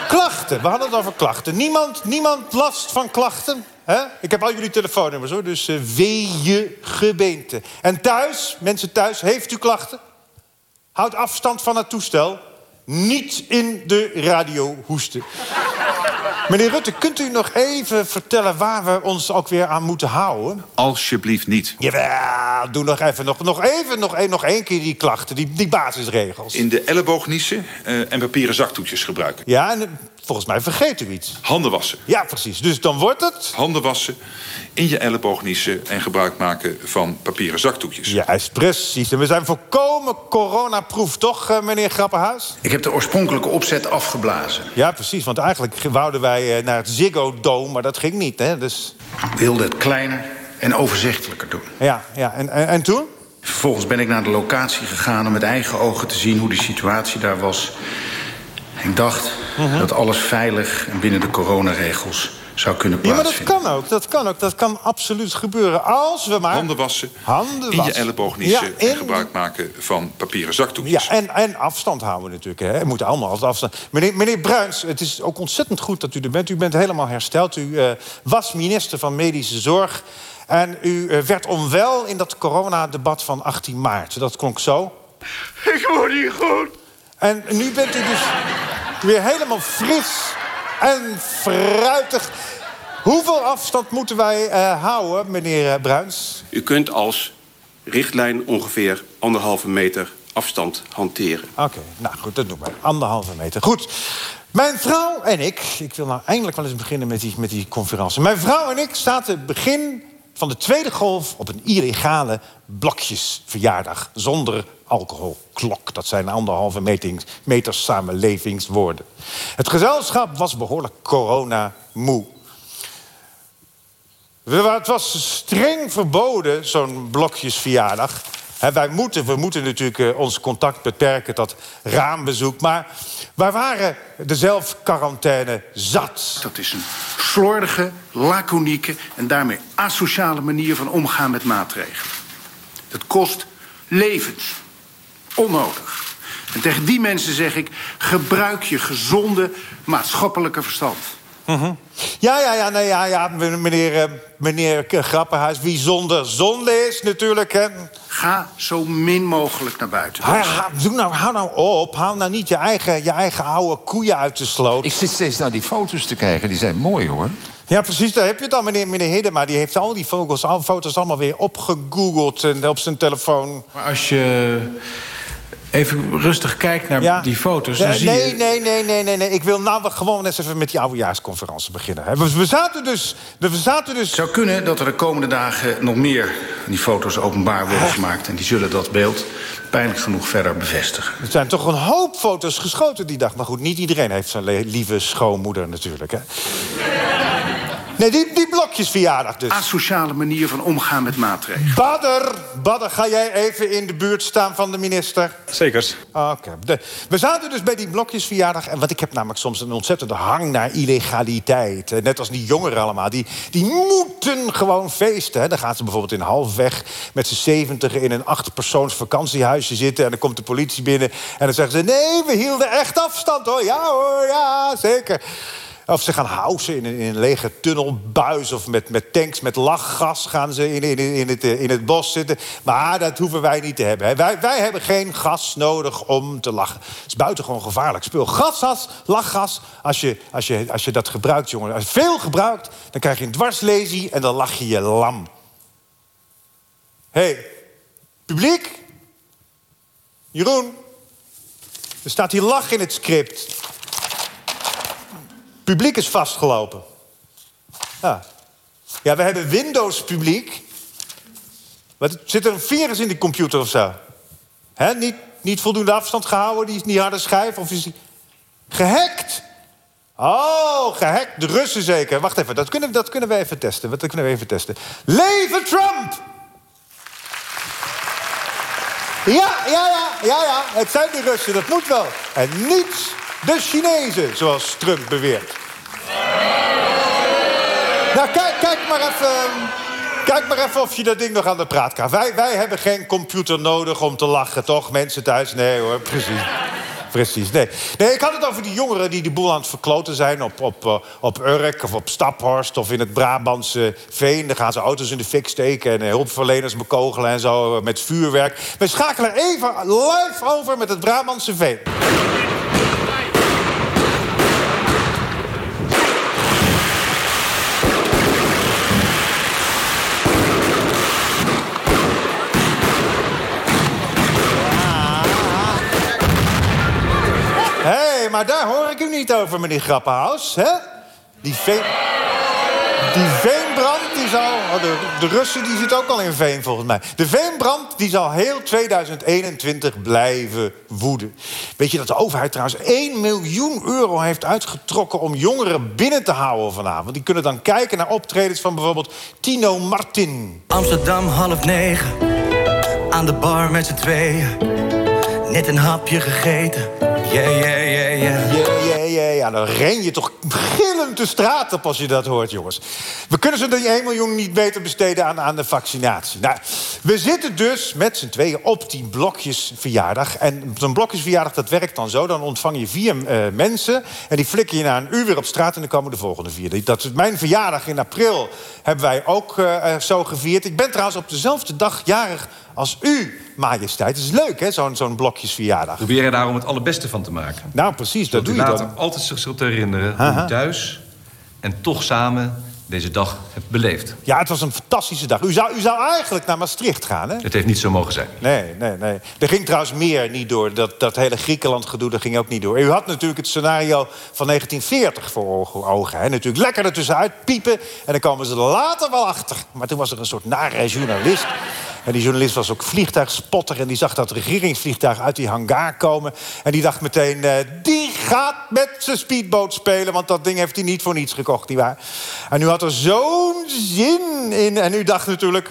klachten. We hadden het over klachten. Niemand, niemand last van klachten? Ik heb al jullie telefoonnummers hoor. Dus uh, wee gebeente. En thuis, mensen thuis, heeft u klachten? Houd afstand van het toestel. Niet in de radio hoesten. Meneer Rutte, kunt u nog even vertellen waar we ons ook weer aan moeten houden? Alsjeblieft niet. Jawel, doe nog even, nog, nog even, nog, één- nog één keer die klachten, die, die basisregels. In de elleboog niezen eh, en papieren zaktoetjes gebruiken. Ja, en volgens mij vergeet u iets. Handen wassen. Ja, precies. Dus dan wordt het... Handen wassen, in je elleboog niezen en gebruik maken van papieren zaktoetjes. Juist, precies. En we zijn volkomen coronaproof, toch, eh, meneer Grappenhuis? Ik heb de oorspronkelijke opzet afgeblazen. Ja, precies. Want eigenlijk wouden wij eh, naar het Ziggo Dome, maar dat ging niet, hè? Dus... Ik wilde het kleiner en overzichtelijker doen. Ja, ja. En, en, en toen? Vervolgens ben ik naar de locatie gegaan om met eigen ogen te zien hoe de situatie daar was. Ik dacht Mhm. dat alles veilig en binnen de coronaregels zou kunnen Ja, maar dat plaatsvinden. kan ook. Dat kan ook. Dat kan absoluut gebeuren. Als we maar... Handen wassen, Handen in je wassen. elleboog niezen Ja, en gebruik maken van papieren zaktoetjes. Ja, en, en afstand houden natuurlijk. Hè. We moeten allemaal altijd afstand. Meneer, meneer Bruins, het is ook ontzettend goed dat u er bent. U bent helemaal hersteld. U eh, was minister van Medische Zorg. En u eh, werd onwel in dat coronadebat van 18 maart. Dat klonk zo. Ik word niet goed. En nu bent u dus weer helemaal fris en fruitig. Hoeveel afstand moeten wij eh, houden, meneer eh, Bruins? U kunt als richtlijn ongeveer anderhalve meter afstand hanteren. Oké, nou goed, dat doen we. Anderhalve meter. Goed. Mijn vrouw en ik, ik wil nou eindelijk wel eens beginnen met die, met die conferentie. Mijn vrouw en ik zaten begin van de tweede golf op een illegale blokjesverjaardag zonder alcoholklok. Dat zijn anderhalve metings, meters samenlevingswoorden. Het gezelschap was behoorlijk corona-moe. Het was streng verboden, zo'n blokjesverjaardag. Hè, wij moeten, we moeten natuurlijk eh, ons contact beperken tot raambezoek. Maar wij waren de zelfquarantaine zat. Dat is een slordige, laconieke en daarmee asociale manier van omgaan met maatregelen. Het kost levens. Onnodig. En tegen die mensen zeg ik: gebruik je gezonde maatschappelijke verstand. Mhm. Ja, ja, ja, nee, ja, ja, meneer, eh, meneer Grappenhuis. Wie zonder zonde is natuurlijk. Hè. Ga zo min mogelijk naar buiten. Ha, ha, doe nou, hou nou op. Haal nou niet je eigen, je eigen oude koeien uit de sloot. Ik zit steeds naar die foto's te kijken, die zijn mooi hoor. Ja, precies, daar heb je het al. Meneer, meneer Hiddema die heeft al die foto's, al, foto's allemaal weer opgegoogeld en op zijn telefoon. Maar als je even rustig kijkt naar die foto's, dan nee, zie nee, je... nee, nee, nee, nee, nee. Ik wil nou gewoon eens even met die oudejaarsconferentie beginnen. hè. We, we zaten dus... We zaten dus... Het zou kunnen dat er de komende dagen nog meer van die foto's openbaar worden gemaakt. En die zullen dat beeld pijnlijk genoeg verder bevestigen. Er zijn toch een hoop foto's geschoten die dag. Maar goed, niet iedereen heeft zijn lieve schoonmoeder natuurlijk. Hè? Nee, die, die blokjesverjaardag dus. Asociale manier van omgaan met maatregelen. Badder, Badder, ga jij even in de buurt staan van de minister? Zeker. Oké. De- We zaten dus bij die blokjesverjaardag. En wat ik heb namelijk soms een ontzettende hang naar illegaliteit. Eh, Net als die jongeren allemaal. Die, die moeten gewoon feesten. Hè. Dan gaan ze bijvoorbeeld in halfweg met z'n zeventig in een achtpersoons vakantiehuisje zitten. En dan komt de politie binnen. En dan zeggen ze: Nee, we hielden echt afstand hoor. Ja hoor, ja, zeker. Of ze gaan housen in in een lege tunnelbuis of met, met tanks met lachgas gaan ze in, in, in, het, eh, in het bos zitten. Maar dat hoeven wij niet te hebben. Wij, wij hebben geen gas nodig om te lachen. Het is buitengewoon gevaarlijk spul. Gasgas, lachgas, als je, als, je, als je dat gebruikt, jongen. Als je veel gebruikt, dan krijg je een dwarslesie en dan lach je je lam. Hey, publiek? Jeroen? Er staat hier lach in het script. Publiek is vastgelopen. Ja. Ja, we hebben Windows-publiek. Zit er een virus in die computer of zo? Niet, niet voldoende afstand gehouden, die is niet harde schijf? Of is die gehackt? Oh, gehackt. De Russen zeker. Wacht even, dat kunnen, dat kunnen we even testen. Dat kunnen we even testen. Leven Trump! Ja, ja, ja, ja, ja. Het zijn de Russen, dat moet wel. En niet de Chinezen, zoals Trump beweert. Nou, kijk, kijk maar even... Kijk maar even of je dat ding nog aan de praat kan. Wij, wij hebben geen computer nodig om te lachen, toch? Mensen thuis? Nee hoor, precies. Precies, nee. Nee, ik had het over die jongeren die de boel aan het verkloten zijn... op, op, uh, op Urk of op Staphorst of in het Brabantse Veen. Dan gaan ze auto's in de fik steken en uh, hulpverleners bekogelen en zo uh, met vuurwerk. We schakelen even live over met het Brabantse Veen. Hé, hey, maar niet over, meneer Grappenhaus. Hè? Die, veen... die veenbrand, die zal... Oh, de, de Russen die zitten ook al in veen, volgens mij. De veenbrand, die zal heel 2021 blijven woeden. Weet je dat de overheid trouwens 1 miljoen euro heeft uitgetrokken... om jongeren binnen te houden vanavond? Die kunnen dan kijken naar optredens van bijvoorbeeld Tino Martin. Amsterdam, half negen. Aan de bar met z'n tweeën. Net een hapje gegeten. Yeah, yeah, yeah, yeah. Ja, dan ren je toch gillend de straat op als je dat hoort, jongens. We kunnen ze die 1 miljoen niet beter besteden aan, aan de vaccinatie. Nou, we zitten dus met z'n tweeën op die blokjesverjaardag. En zo'n blokjesverjaardag, dat werkt dan zo. Dan ontvang je vier uh, mensen en die flikken je na een uur weer op straat... en dan komen de volgende vier. Dat is mijn verjaardag in april hebben wij ook uh, zo gevierd. Ik ben trouwens op dezelfde dag jarig als u, majesteit. Het is leuk, hè, zo'n zo'n blokjesverjaardag. Probeer er daarom het allerbeste van te maken. Nou, precies, dat doe je later dan. altijd zich zult herinneren hoe u thuis en toch samen deze dag hebt beleefd. Ja, het was een fantastische dag. U zou, u zou eigenlijk naar Maastricht gaan, hè? Het heeft niet zo mogen zijn. Nee, nee, nee. Er ging trouwens meer niet door. Dat, dat hele Griekenland-gedoe, dat ging ook niet door. U had natuurlijk het scenario van 1940 voor ogen. Hè? Natuurlijk lekker ertussenuit piepen. En dan komen ze er later wel achter. Maar toen was er een soort nare journalist... En die journalist was ook vliegtuigspotter... en die zag dat regeringsvliegtuig uit die hangar komen. En die dacht meteen, uh, die gaat met zijn speedboot spelen... want dat ding heeft hij niet voor niets gekocht, nietwaar? En u had er zo'n zin in. En u dacht natuurlijk...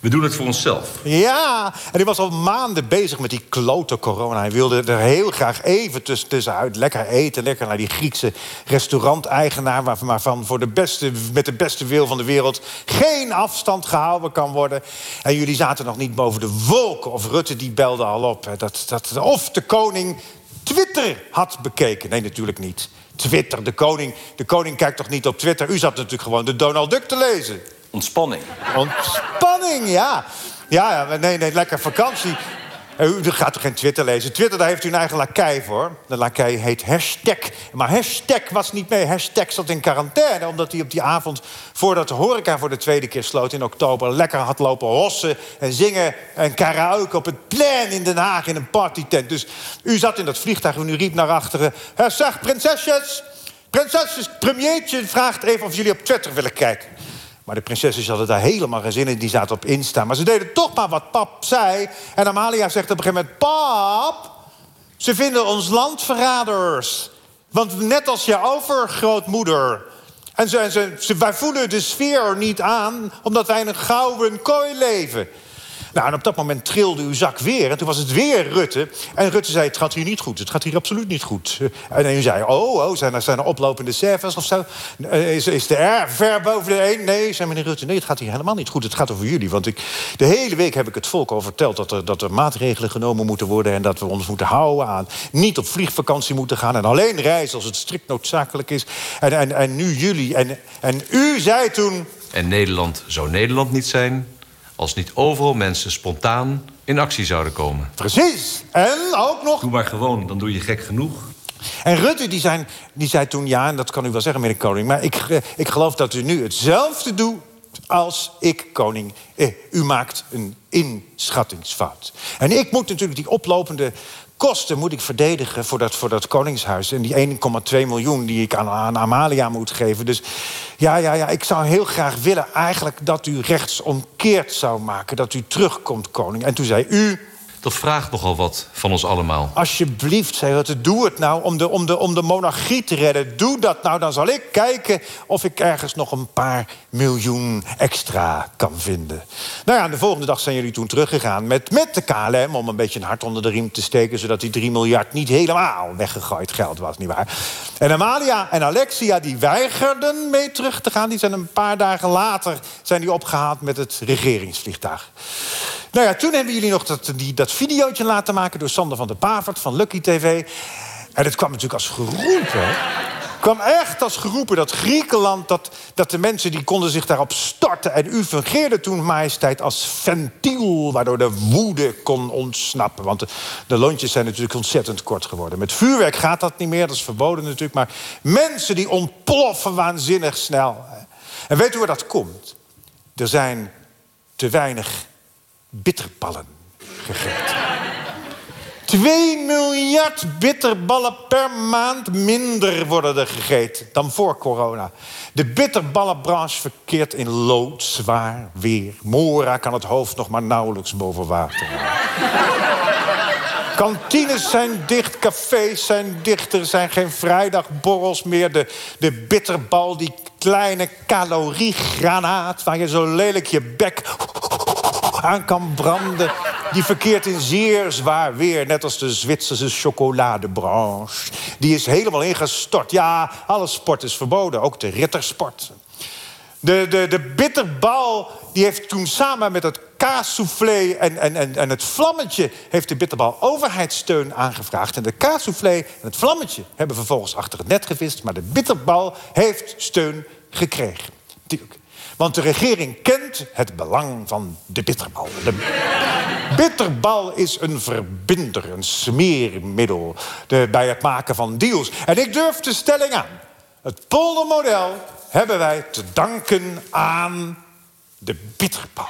We doen het voor onszelf. Ja, en hij was al maanden bezig met die klote corona. Hij wilde er heel graag even tussen, tussenuit lekker eten. Lekker naar die Griekse restauranteigenaar... waarvan voor de beste, met de beste wil van de wereld... geen afstand gehouden kan worden. En jullie zaten nog niet boven de wolken. Of Rutte die belde al op. Dat, dat, of de koning Twitter had bekeken. Nee, natuurlijk niet. Twitter, de koning, de koning kijkt toch niet op Twitter? U zat natuurlijk gewoon de Donald Duck te lezen. Ontspanning. Ontspanning, ja. Ja, nee, nee, lekker vakantie. U gaat toch geen Twitter lezen? Twitter, daar heeft u een eigen lakij voor. De lakij heet hashtag. Maar hashtag was niet mee. Hashtag zat in quarantaine. Omdat hij op die avond, voordat de horeca voor de tweede keer sloot in oktober... lekker had lopen hossen en zingen en karaoke op het plein in Den Haag... in een partytent. Dus u zat in dat vliegtuig en u riep naar achteren... Zeg, prinsesjes, prinsesjes, premiertje vraagt even of jullie op Twitter willen kijken. Maar de prinsesjes hadden daar helemaal geen zin in. Die zaten op Insta. Maar ze deden toch maar wat pap zei. En Amalia zegt op een gegeven moment... Pap, ze vinden ons landverraders. Want net als je overgrootmoeder... En ze, ze, wij voelen de sfeer niet aan... omdat wij in een gouden kooi leven. Nou, en op dat moment trilde uw zak weer. En toen was het weer Rutte. En Rutte zei, het gaat hier niet goed. Het gaat hier absoluut niet goed. En u zei, oh, oh zijn, er, zijn er oplopende cijfers of zo? Is, is de R ver boven de 1? Nee, zei meneer Rutte, nee, het gaat hier helemaal niet goed. Het gaat over jullie. Want ik, de hele week heb ik het volk al verteld... Dat er, dat er maatregelen genomen moeten worden... en dat we ons moeten houden aan niet op vliegvakantie moeten gaan... en alleen reizen als het strikt noodzakelijk is. En, en, en nu jullie. En, en u zei toen... En Nederland zou Nederland niet zijn als niet overal mensen spontaan in actie zouden komen. Precies. En ook nog... Doe maar gewoon, dan doe je gek genoeg. En Rutte die zei, die zei toen, ja, en dat kan u wel zeggen, meneer Koning... maar ik, ik geloof dat u nu hetzelfde doet als ik, koning. Eh, u maakt een inschattingsfout. En ik moet natuurlijk die oplopende kosten moet ik verdedigen voor dat, voor dat koningshuis. En die 1,2 miljoen die ik aan, aan Amalia moet geven. Dus ja, ja, ja, ik zou heel graag willen eigenlijk dat u rechtsomkeerd zou maken. Dat u terugkomt, koning. En toen zei u, Dat vraagt nogal wat van ons allemaal. Alsjeblieft, zei Rutte, doe het nou om de, om, de, om de monarchie te redden. Doe dat nou, dan zal ik kijken of ik ergens nog een paar miljoen extra kan vinden. Nou ja, de volgende dag zijn jullie toen teruggegaan met, met de KLM... om een beetje een hart onder de riem te steken... zodat die 3 miljard niet helemaal weggegooid geld was, nietwaar? En Amalia en Alexia die weigerden mee terug te gaan. Die zijn een paar dagen later zijn die opgehaald met het regeringsvliegtuig. Nou ja, toen hebben jullie nog dat, die, dat videootje laten maken... door Sander van der Pavert van Lucky TV. En het kwam natuurlijk als geroepen. Kwam echt als geroepen dat Griekenland... Dat, dat de mensen die konden zich daarop storten. En u fungeerde toen, majesteit, als ventiel... waardoor de woede kon ontsnappen. Want de, lontjes zijn natuurlijk ontzettend kort geworden. Met vuurwerk gaat dat niet meer, dat is verboden natuurlijk. Maar mensen die ontploffen waanzinnig snel. En weet u waar dat komt? Er zijn te weinig bitterballen gegeten. 2 miljard bitterballen per maand minder worden er gegeten dan voor corona. De bitterballenbranche verkeert in loodzwaar weer. Mora kan het hoofd nog maar nauwelijks boven water. Kantines zijn dicht, cafés zijn dicht. Er zijn geen vrijdagborrels meer. De, de bitterbal, die kleine caloriegranaat... waar je zo lelijk je bek aan kan branden... die verkeert in zeer zwaar weer. Net als de Zwitserse chocoladebranche. Die is helemaal ingestort. Ja, alle sport is verboden, ook de rittersport. De, de, de bitterbal die heeft toen samen met het kaassoufflé en, en, en, en het vlammetje... heeft de bitterbal overheidssteun aangevraagd. En de kaassoufflé en het vlammetje hebben vervolgens achter het net gevist... maar de bitterbal heeft steun gekregen. Want de regering kent het belang van de bitterbal. De bitterbal is een verbinder, een smeermiddel... De, bij het maken van deals. En ik durf de stelling aan. Het poldermodel hebben wij te danken aan de bitterbal.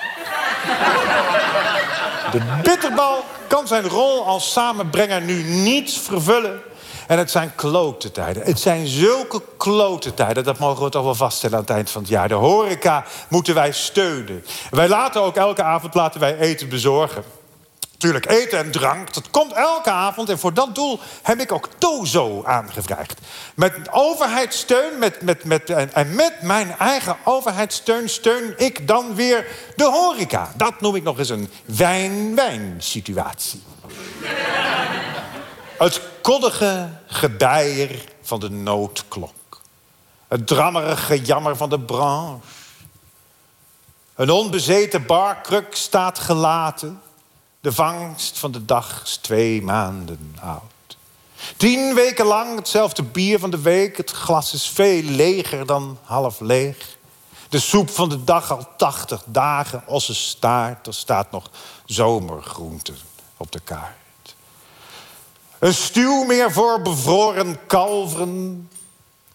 De bitterbal kan zijn rol als samenbrenger nu niet vervullen. En het zijn klote tijden. Het zijn zulke klote tijden, dat mogen we toch wel vaststellen aan het eind van het jaar. De horeca moeten wij steunen. Wij laten ook elke avond laten wij eten bezorgen. Tuurlijk, eten en drank, dat komt elke avond. En voor dat doel heb ik ook Tozo aangevraagd. Met overheidssteun met, met, met, en, met mijn eigen overheidssteun... steun ik dan weer de horeca. Dat noem ik nog eens een wijn-wijn situatie. Het koddige gebeier van de noodklok. Het drammerige jammer van de branche. Een onbezeten barkruk staat gelaten... De vangst van de dag is twee maanden oud. Tien weken lang hetzelfde bier van de week. Het glas is veel leger dan half leeg. De soep van de dag al tachtig dagen. staart, er staat nog zomergroente op de kaart. Een stuw meer voor bevroren kalveren.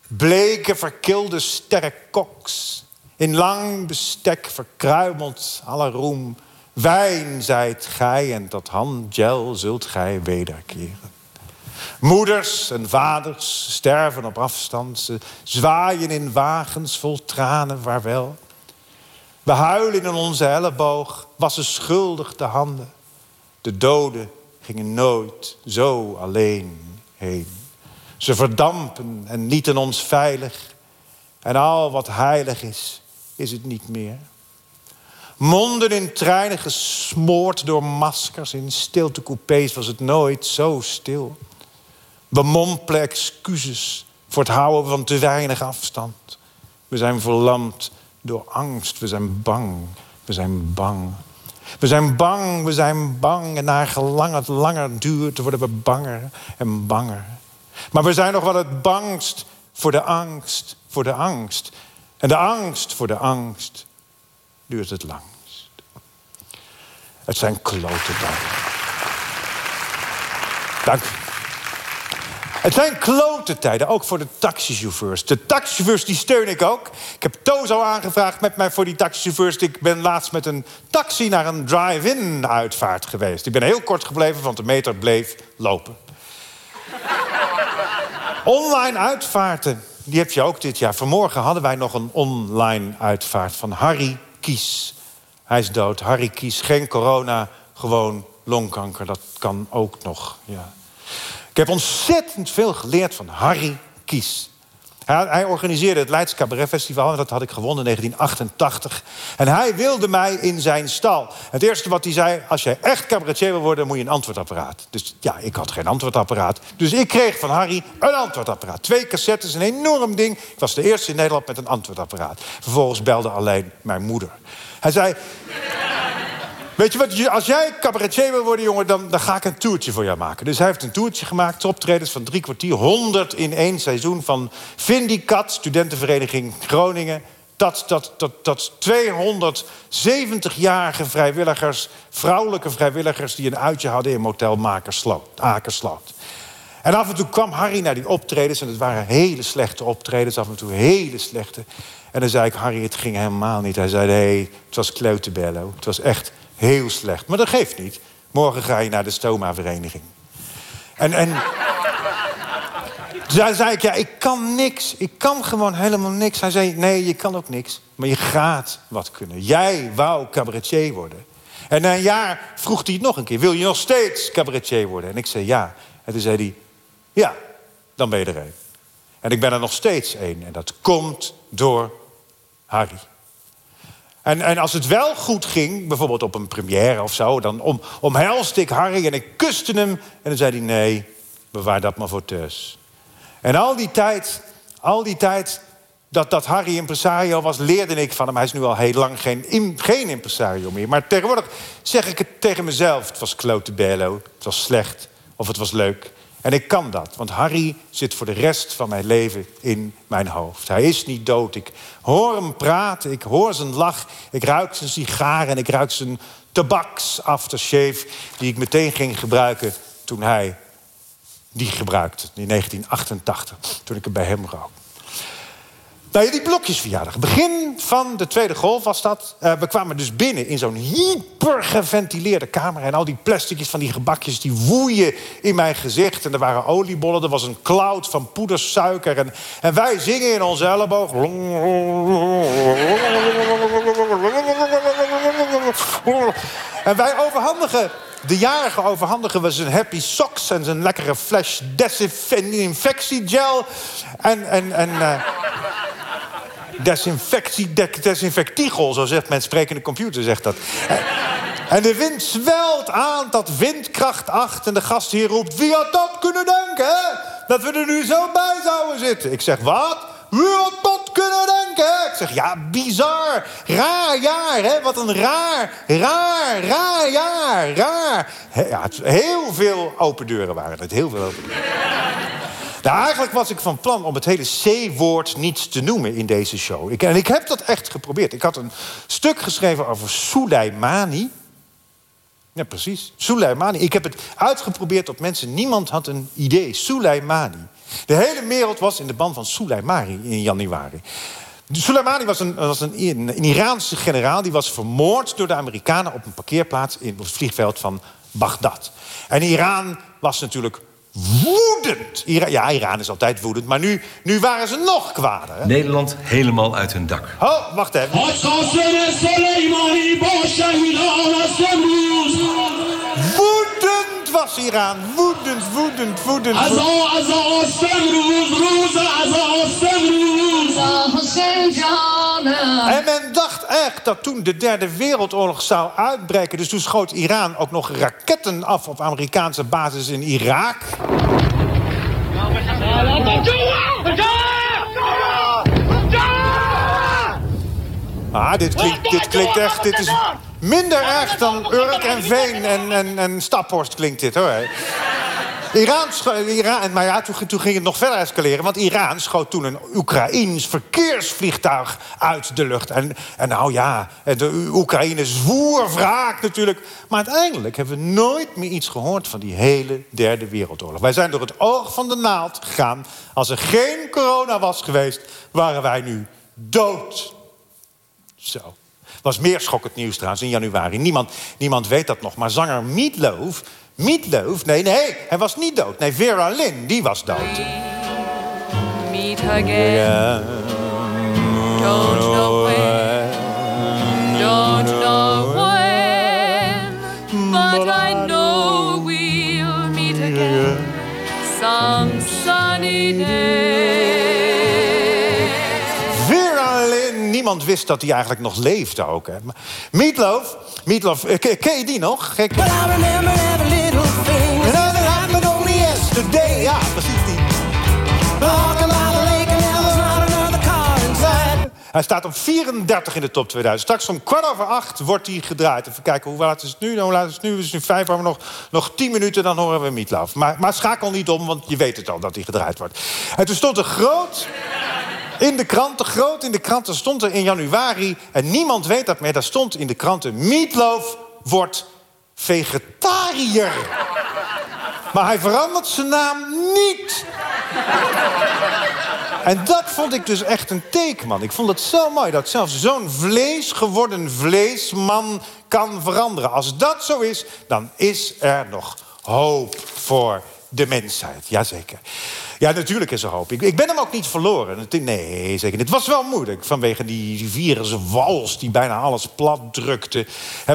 Bleke, verkilde sterrenkoks. In lang bestek verkruimeld alle roem Wijn zijt gij en tot handgel zult gij wederkeren. Moeders en vaders sterven op afstand. Ze zwaaien in wagens vol tranen, vaarwel. We huilen in onze elleboog, wassen schuldig de handen. De doden gingen nooit zo alleen heen. Ze verdampen en lieten ons veilig. En al wat heilig is, is het niet meer. Monden in treinen gesmoord door maskers. In stiltecoupés was het nooit zo stil. We mompelen excuses voor het houden van te weinig afstand. We zijn verlamd door angst. We zijn bang. We zijn bang. We zijn bang, we zijn bang. En naar gelang het langer duurt, worden we banger en banger. Maar we zijn nog wel het bangst voor de angst, voor de angst. En de angst voor de angst duurt het lang. Het zijn klote dagen. Dank u. Het zijn klote tijden, ook voor de taxichauffeurs. De taxichauffeurs die steun ik ook. Ik heb Tozo aangevraagd met mij voor die taxichauffeurs. Ik ben laatst met een taxi naar een drive-in uitvaart geweest. Ik ben heel kort gebleven, want de meter bleef lopen. Online uitvaarten, die heb je ook dit jaar. Vanmorgen hadden wij nog een online uitvaart van Harry Kies. Hij is dood. Harry Kies, geen corona, gewoon longkanker. Dat kan ook nog, ja. Ik heb ontzettend veel geleerd van Harry Kies. Hij, organiseerde het Leids Cabaret Festival. En dat had ik gewonnen in 1988. En hij wilde mij in zijn stal. Het eerste wat hij zei... als jij echt cabaretier wil worden, moet je een antwoordapparaat. Dus ja, ik had geen antwoordapparaat. Dus ik kreeg van Harry een antwoordapparaat. Twee cassettes, een enorm ding. Ik was de eerste in Nederland met een antwoordapparaat. Vervolgens belde alleen mijn moeder. Hij zei... Weet je wat, als jij cabaretier wil worden, jongen, dan, dan ga ik een toertje voor jou maken. Dus hij heeft een toertje gemaakt, optredens van drie kwartier, 100 in één seizoen van Vindicat, studentenvereniging Groningen. Dat, dat, dat, dat 270-jarige vrijwilligers, vrouwelijke vrijwilligers... die een uitje hadden in motel Akersloot. En af en toe kwam Harry naar die optredens... en het waren hele slechte optredens, af en toe hele slechte. En dan zei ik, Harry, het ging helemaal niet. Hij zei, nee, het was kleuterbello. Het was echt heel slecht. Maar dat geeft niet. Morgen ga je naar de stoma-vereniging. En, en toen zei ik, ja, ik kan niks. Ik kan gewoon helemaal niks. Hij zei, nee, je kan ook niks. Maar je gaat wat kunnen. Jij wou cabaretier worden. En na een jaar vroeg hij het nog een keer. Wil je nog steeds cabaretier worden? En ik zei ja. En toen zei hij, ja, dan ben je er een. En ik ben er nog steeds één. En dat komt door Harry. En, en als het wel goed ging, bijvoorbeeld op een première of zo... dan om, omhelste ik Harry en ik kuste hem. En dan zei hij, nee, bewaar dat maar voor thuis. En al die tijd, al die tijd dat, dat Harry impresario was, leerde ik van hem. Hij is nu al heel lang geen, geen impresario meer. Maar tegenwoordig zeg ik het tegen mezelf. Het was klote bello, het was slecht of het was leuk. En ik kan dat, want Harry zit voor de rest van mijn leven in mijn hoofd. Hij is niet dood. Ik hoor hem praten, ik hoor zijn lach, ik ruik zijn sigaar en ik ruik zijn tabaks-aftershave... die ik meteen ging gebruiken toen hij die gebruikte, in 1988, toen ik er bij hem rook. Nou ja, die blokjesverjaardag. Begin van de Tweede Golf was dat. Uh, we kwamen dus binnen in zo'n hypergeventileerde kamer. En al die plasticjes van die gebakjes die woeien in mijn gezicht. En er waren oliebollen. Er was een cloud van poedersuiker. En, en wij zingen in onze elleboog. En wij overhandigen de jarige overhandigen we zijn happy socks en zijn lekkere flash desinfectiegel. En, en, en uh, desinfectie, desinfectiegel, zo zegt mijn sprekende computer, zegt dat. En de wind zwelt aan tot windkracht 8 en de gastheer roept... Wie had dat kunnen denken? Dat we er nu zo bij zouden zitten. Ik zeg, wat? Wie had dat kunnen denken? Ik zeg, ja, bizar. Raar jaar, hè? Wat een raar, raar, raar jaar. Raar. Ja, heel veel open deuren waren het. Heel veel open deuren. Nou, eigenlijk was ik van plan om het hele C-woord niet te noemen in deze show. Ik, en ik heb dat echt geprobeerd. Ik had een stuk geschreven over Soleimani. Ja, precies. Soleimani. Ik heb het uitgeprobeerd op mensen. Niemand had een idee. Soleimani. De hele wereld was in de band van Soleimani in januari. Soleimani was, een, was een, Iraanse generaal... die was vermoord door de Amerikanen op een parkeerplaats... in het vliegveld van Bagdad. En Iran was natuurlijk woedend. ja, Iran is altijd woedend, maar nu, nu waren ze nog kwader. Hè? Nederland helemaal uit hun dak. Oh, wacht even. Woedend was Iran. Woedend, woedend, woedend. En men dacht echt dat toen de derde wereldoorlog zou uitbreken... dus toen schoot Iran ook nog raketten af op Amerikaanse basis in Irak. Ah, dit klinkt, dit klinkt echt... Dit is minder erg dan Urk en Veen en, en, en Staphorst klinkt dit, hoor. Iran, Iran, maar ja, toen, ging het nog verder escaleren. Want Iran schoot toen een Oekraïns verkeersvliegtuig uit de lucht. En, en nou ja, de Oekraïne zwoer wraak natuurlijk. Maar uiteindelijk hebben we nooit meer iets gehoord van die hele derde wereldoorlog. Wij zijn door het oog van de naald gegaan. Als er geen corona was geweest, waren wij nu dood. Zo. Was meer schokkend nieuws trouwens in januari. Niemand, niemand weet dat nog. Maar zanger Meatloaf... Meatloaf? Nee, nee, hij was niet dood. Nee, Vera Lynn, die was dood. Meet again. Don't know when. Niemand wist dat hij eigenlijk nog leefde ook. Hè. Meatloaf, Meatloaf eh, ken, je die nog? Gek. Well, I remember every little thing. And that happened only yesterday. Ja, precies die. Hij staat op 34 in de top 2000. Straks om kwart over acht wordt hij gedraaid. Even kijken, hoe laat is het nu? Nou, Hoe laat is het nu? Het is nu vijf, maar nog, nog tien minuten, dan horen we Meatloaf. Maar, maar schakel niet om, want je weet het al dat hij gedraaid wordt. En toen stond er groot in de kranten, groot in de kranten stond er in januari... en niemand weet dat meer, daar stond in de kranten... Meatloaf wordt vegetariër. Maar hij verandert zijn naam niet. En dat vond ik dus echt een teken, man. Ik vond het zo mooi dat zelfs zo'n vlees geworden vleesman kan veranderen. Als dat zo is, dan is er nog hoop voor de mensheid. Jazeker. Ja, natuurlijk is er hoop. Ik, ik ben hem ook niet verloren. Nee, zeker niet. Het was wel moeilijk vanwege die, viruswals die bijna alles plat drukte.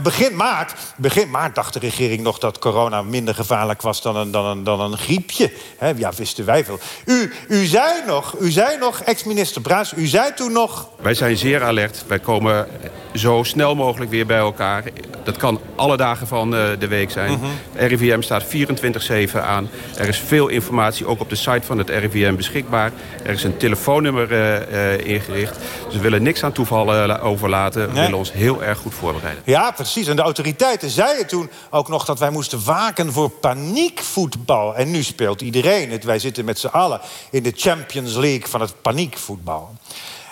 Begin maart, begin maart dacht de regering nog dat corona minder gevaarlijk was dan een, dan een, dan een griepje. Ja, wisten wij veel. U, u zei nog, u zei nog, ex-minister Bruis, u zei toen nog... Wij zijn zeer alert. Wij komen zo snel mogelijk weer bij elkaar. Dat kan alle dagen van eh, de week zijn. Mhm. RIVM staat 24-7 aan. Er is veel informatie ook op de site van het RIVM beschikbaar. Er is een telefoonnummer eh, eh, ingericht. Dus we willen niks aan toeval eh, overlaten. We Nee. willen ons heel erg goed voorbereiden. Ja, precies. En de autoriteiten zeiden toen ook nog dat wij moesten waken voor paniekvoetbal. En nu speelt iedereen het. Wij zitten met z'n allen in de Champions League van het paniekvoetbal.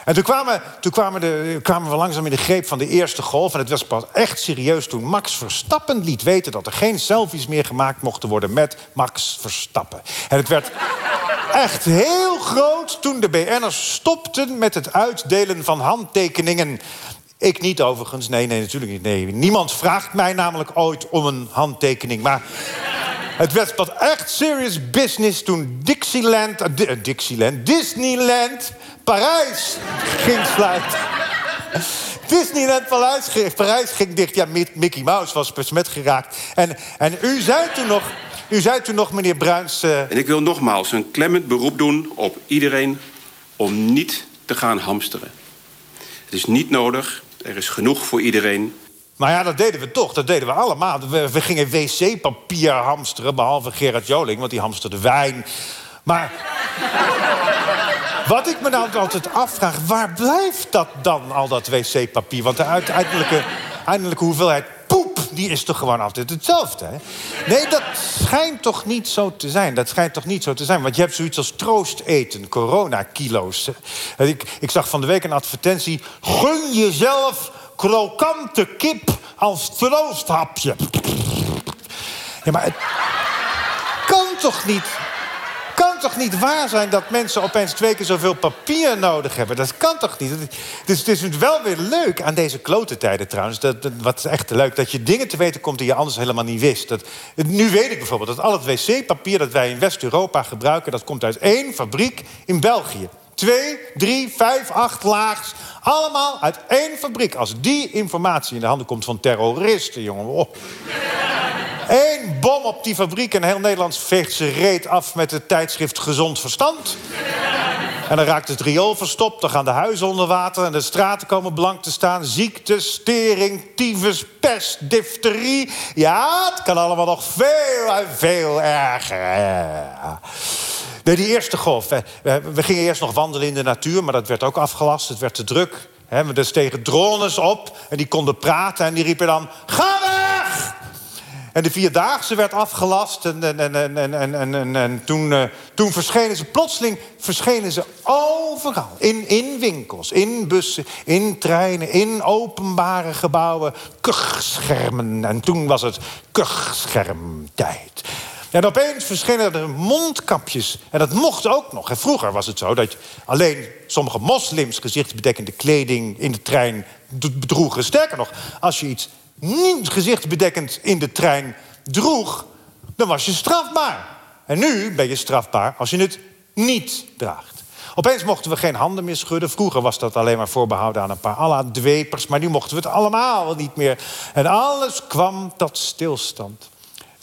En toen, kwamen, toen kwamen, de, kwamen we langzaam in de greep van de eerste golf. En het was pas echt serieus toen Max Verstappen liet weten... dat er geen selfies meer gemaakt mochten worden met Max Verstappen. En het werd echt heel groot toen de BN'ers stopten met het uitdelen van handtekeningen. Ik niet overigens, nee, nee, natuurlijk niet. Niemand vraagt mij namelijk ooit om een handtekening. Maar het werd pas echt serious business toen Dixieland, eh, eh, Dixieland, Disneyland Parijs ging sluiten. Disneyland Parijs, Parijs ging dicht. Ja, Mi- Mickey Mouse was besmet geraakt. En, en u zei toen nog, u zei toen nog meneer Bruins... eh, En ik wil nogmaals een klemmend beroep doen op iedereen om niet te gaan hamsteren. Het is niet nodig. Er is genoeg voor iedereen. Maar ja, dat deden we toch. Dat deden we allemaal. We, gingen wc-papier hamsteren, behalve Gerard Joling, want die hamsterde wijn. Maar wat ik me nou altijd afvraag, waar blijft dat dan, al dat wc-papier? Want de uiteindelijke, uiteindelijke hoeveelheid poep, die is toch gewoon altijd hetzelfde, hè? Nee, dat schijnt toch niet zo te zijn. Dat schijnt toch niet zo te zijn. Want je hebt zoiets als troosteten, coronakilo's. hè. Ik, ik zag van de week een advertentie... gun jezelf krokante kip als troosthapje. Ja, maar het kan toch niet... kan toch niet waar zijn dat mensen opeens twee keer zoveel papier nodig hebben? Dat kan toch niet? Dus het is wel weer leuk aan deze klote tijden trouwens. Dat, dat- wat is echt leuk, dat je dingen te weten komt die je anders helemaal niet wist. Dat, nu weet ik bijvoorbeeld dat al het wc-papier dat wij in West-Europa gebruiken... dat komt uit één fabriek in België. Twee, drie, vijf, acht laags. Allemaal uit één fabriek. Als die informatie in de handen komt van terroristen, jongen. Oh. Eén bom op die fabriek en heel Nederland veegt zijn reet af met het tijdschrift Gezond Verstand. En dan raakt het riool verstopt, dan gaan de huizen onder water... en de straten komen blank te staan. Ziekte, stering, tyfus, pest, difterie. Ja, het kan allemaal nog veel en veel erger. Nee, die eerste golf. We, we gingen eerst nog wandelen in de natuur, maar dat werd ook afgelast. Het werd te druk. Hè, er stegen drones op en die konden praten en die riepen dan... Ga weg! En de Vierdaagse werd afgelast. En, en, en, en, en, en, en, en toen, uh, toen verschenen ze plotseling verschenen ze overal. In, in winkels, in bussen, in treinen, in openbare gebouwen. Kuchschermen. En toen was het kuchschermtijd. En opeens verschenen er mondkapjes. En dat mocht ook nog. En vroeger was het zo dat alleen sommige moslims gezichtsbedekkende kleding in de trein bedroegen. Sterker nog, als je iets niet gezichtsbedekkend in de trein droeg, dan was je strafbaar. En nu ben je strafbaar als je het niet draagt. Opeens mochten we geen handen meer schudden. Vroeger was dat alleen maar voorbehouden aan een paar Allah-dwepers. Maar nu mochten we het allemaal niet meer. En alles kwam tot stilstand.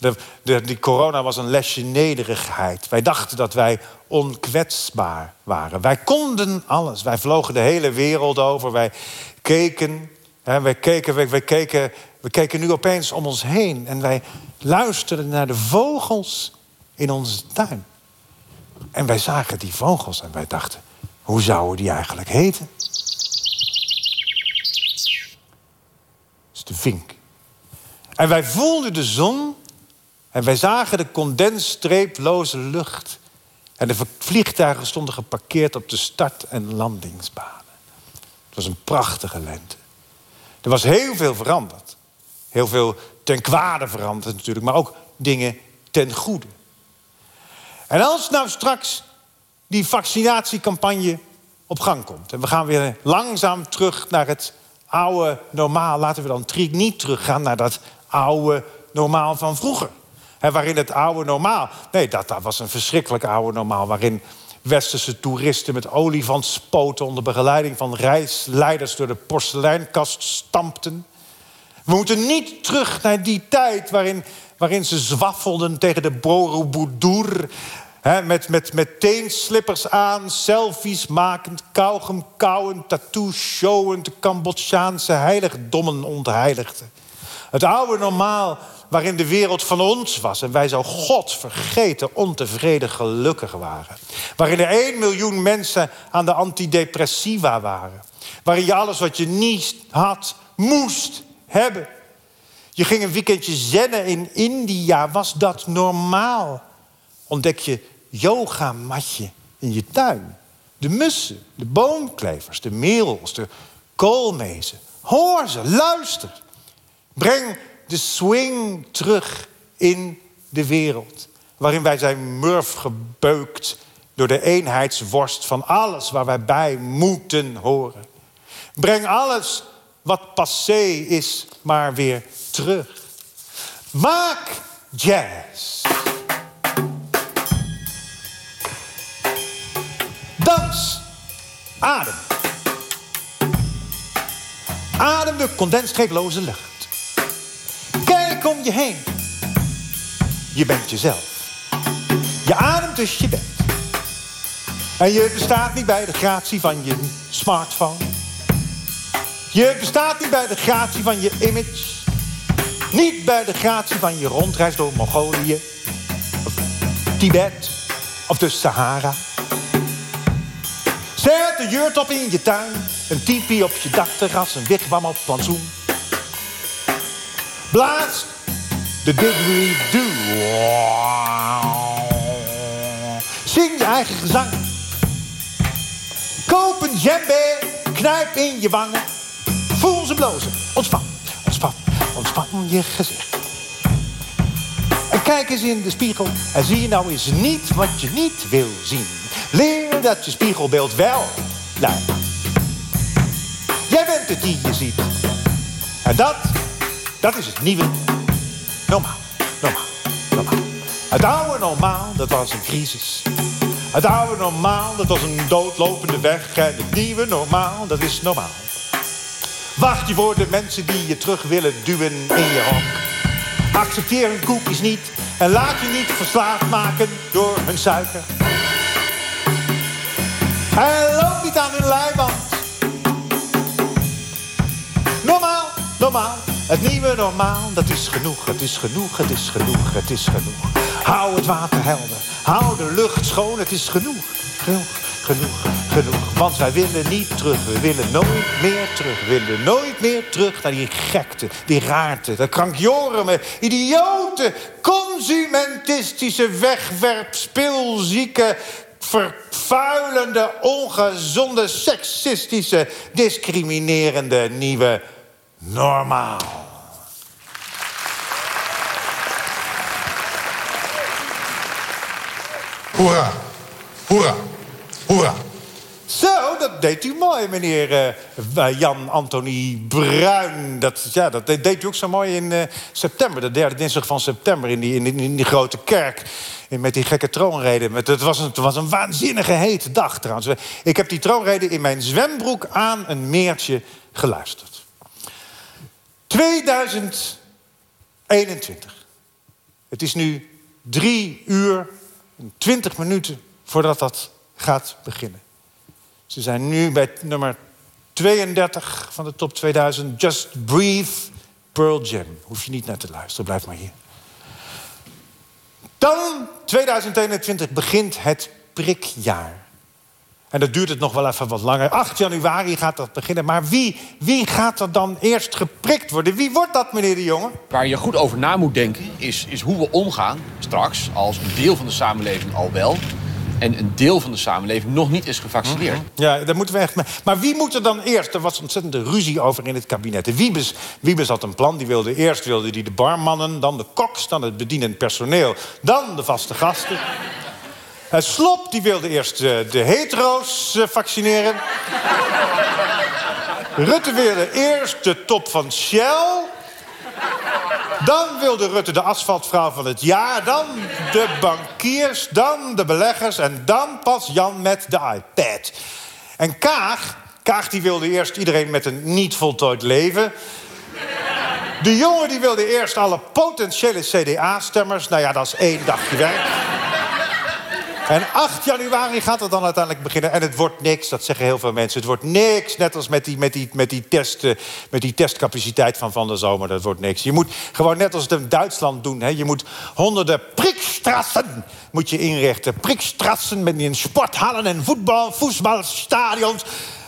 De, de, die corona was een lesje nederigheid. Wij dachten dat wij onkwetsbaar waren. Wij konden alles. Wij vlogen de hele wereld over. Wij keken. Hè, wij, keken wij, wij keken we keken nu opeens om ons heen. En wij luisterden naar de vogels in onze tuin. En wij zagen die vogels en wij dachten: hoe zouden die eigenlijk heten? Dat is de vink. En wij voelden de zon en wij zagen de condensstreeploze lucht. En de vliegtuigen stonden geparkeerd op de start- en landingsbanen. Het was een prachtige lente. Er was heel veel veranderd. Heel veel ten kwade veranderd natuurlijk, maar ook dingen ten goede. En als nou straks die vaccinatiecampagne op gang komt... en we gaan weer langzaam terug naar het oude normaal... laten we dan niet teruggaan naar dat oude normaal van vroeger. Waarin het oude normaal... Nee, dat, dat was een verschrikkelijk oude normaal... waarin westerse toeristen met olifantspoten... onder begeleiding van reisleiders door de porseleinkast stampten. We moeten niet terug naar die tijd waarin, waarin ze zwaffelden tegen de Borobudur... He, met, met, met teenslippers aan, selfies makend, kauwgom kauwend, tattoos showend, de Cambodjaanse heiligdommen ontheiligden. Het oude normaal waarin de wereld van ons was en wij zo God vergeten, ontevreden, gelukkig waren. Waarin er één miljoen mensen aan de antidepressiva waren. Waarin je alles wat je niet had, moest hebben. Je ging een weekendje zennen in India. Was dat normaal? Ontdek je yogamatje in je tuin. De mussen, de boomklevers, de merels, de koolmezen. Hoor ze, luister. Breng de swing terug in de wereld. Waarin wij zijn murf gebeukt door de eenheidsworst van alles waar wij bij moeten horen. Breng alles wat passé is, maar weer terug. Maak jazz. Dans. Adem. Adem de condensstreeploze lucht. Je heen. Je bent jezelf. Je ademt dus je bent. En je bestaat niet bij de gratie van je smartphone. Je bestaat niet bij de gratie van je image. Niet bij de gratie van je rondreis door Mongolië. Of Tibet. Of de Sahara. Zet een jurt op in je tuin. Een tipi op je dakterras. Een wigwam op plantsoen. Blaas de didgeridoo. Zing je eigen gezang. Koop een djembe. Knijp in je wangen. Voel ze blozen. Ontspan, ontspan, ontspan je gezicht. En kijk eens in de spiegel en zie je nou eens niet wat je niet wil zien. Leer dat je spiegelbeeld wel lijkt. Jij bent het die je ziet. En dat, dat is het nieuwe normaal. Normaal, normaal. Het oude normaal, dat was een crisis. Het oude normaal, dat was een doodlopende weg. En het nieuwe normaal, dat is normaal. Wacht je voor de mensen die je terug willen duwen in je hok. Accepteer hun koekjes niet en laat je niet verslaafd maken door hun suiker. En loop niet aan hun leiband. Normaal, normaal, het nieuwe normaal, dat is genoeg, het is genoeg, het is genoeg, het is genoeg. Hou het water helder, hou de lucht schoon, het is genoeg, genoeg. genoeg, genoeg. Want wij willen niet terug, we willen nooit meer terug. We willen nooit meer terug naar die gekte, die raarte, dat krankjorme, idiote, consumentistische, wegwerp, speelzieke, vervuilende, ongezonde, seksistische, discriminerende nieuwe normaal. Hoera. Hoera. Hoera. Zo, dat deed u mooi, meneer eh, Jan Anthony Bruin. Dat, ja, dat deed u ook zo mooi in eh, september, de derde dinsdag van september... in die, in die, in die grote kerk, in- met die gekke troonrede. Met, het, was een, het was een waanzinnige hete dag trouwens. Ik heb die troonrede in mijn zwembroek aan een meertje geluisterd. 2021. Het is nu drie uur en twintig minuten voordat dat gaat beginnen. Ze zijn nu bij nummer 32 van de top 2000. Just Breathe, Pearl Jam. Hoef je niet naar te luisteren, blijf maar hier. Dan, 2021, begint het prikjaar. En dat duurt het nog wel even wat langer. 8 januari gaat dat beginnen. Maar wie, wie gaat er dan eerst geprikt worden? Wie wordt dat, meneer de Jonge? Waar je goed over na moet denken, is, is hoe we omgaan straks als een deel van de samenleving al wel en een deel van de samenleving nog niet is gevaccineerd. Ja, daar moeten we echt mee. Maar wie moet er dan eerst? Er was ontzettende ruzie over in het kabinet. De Wiebes, Wiebes had een plan. Die wilde eerst wilde die de barmannen, dan de koks, dan het bedienend personeel, dan de vaste gasten. Uh, Slop die wilde eerst eh, de hetero's eh, vaccineren. Rutte wilde eerst de top van Shell. Dan wilde Rutte de asfaltvrouw van het jaar. Dan de bankiers, dan de beleggers en dan pas Jan met de iPad. En Kaag, Kaag die wilde eerst iedereen met een niet voltooid leven. De jongen die wilde eerst alle potentiële CDA-stemmers. Nou ja, dat is één dagje werk. En 8 januari gaat het dan uiteindelijk beginnen. En het wordt niks, dat zeggen heel veel mensen. Het wordt niks, net als met die, met die, met die, test, eh, met die testcapaciteit van van de zomer. Dat wordt niks. Je moet gewoon net als het in Duitsland doen. Hè. Je moet honderden prikstrassen moet je inrichten. Prikstrassen met in sporthallen en voetbal, voetbalstadions.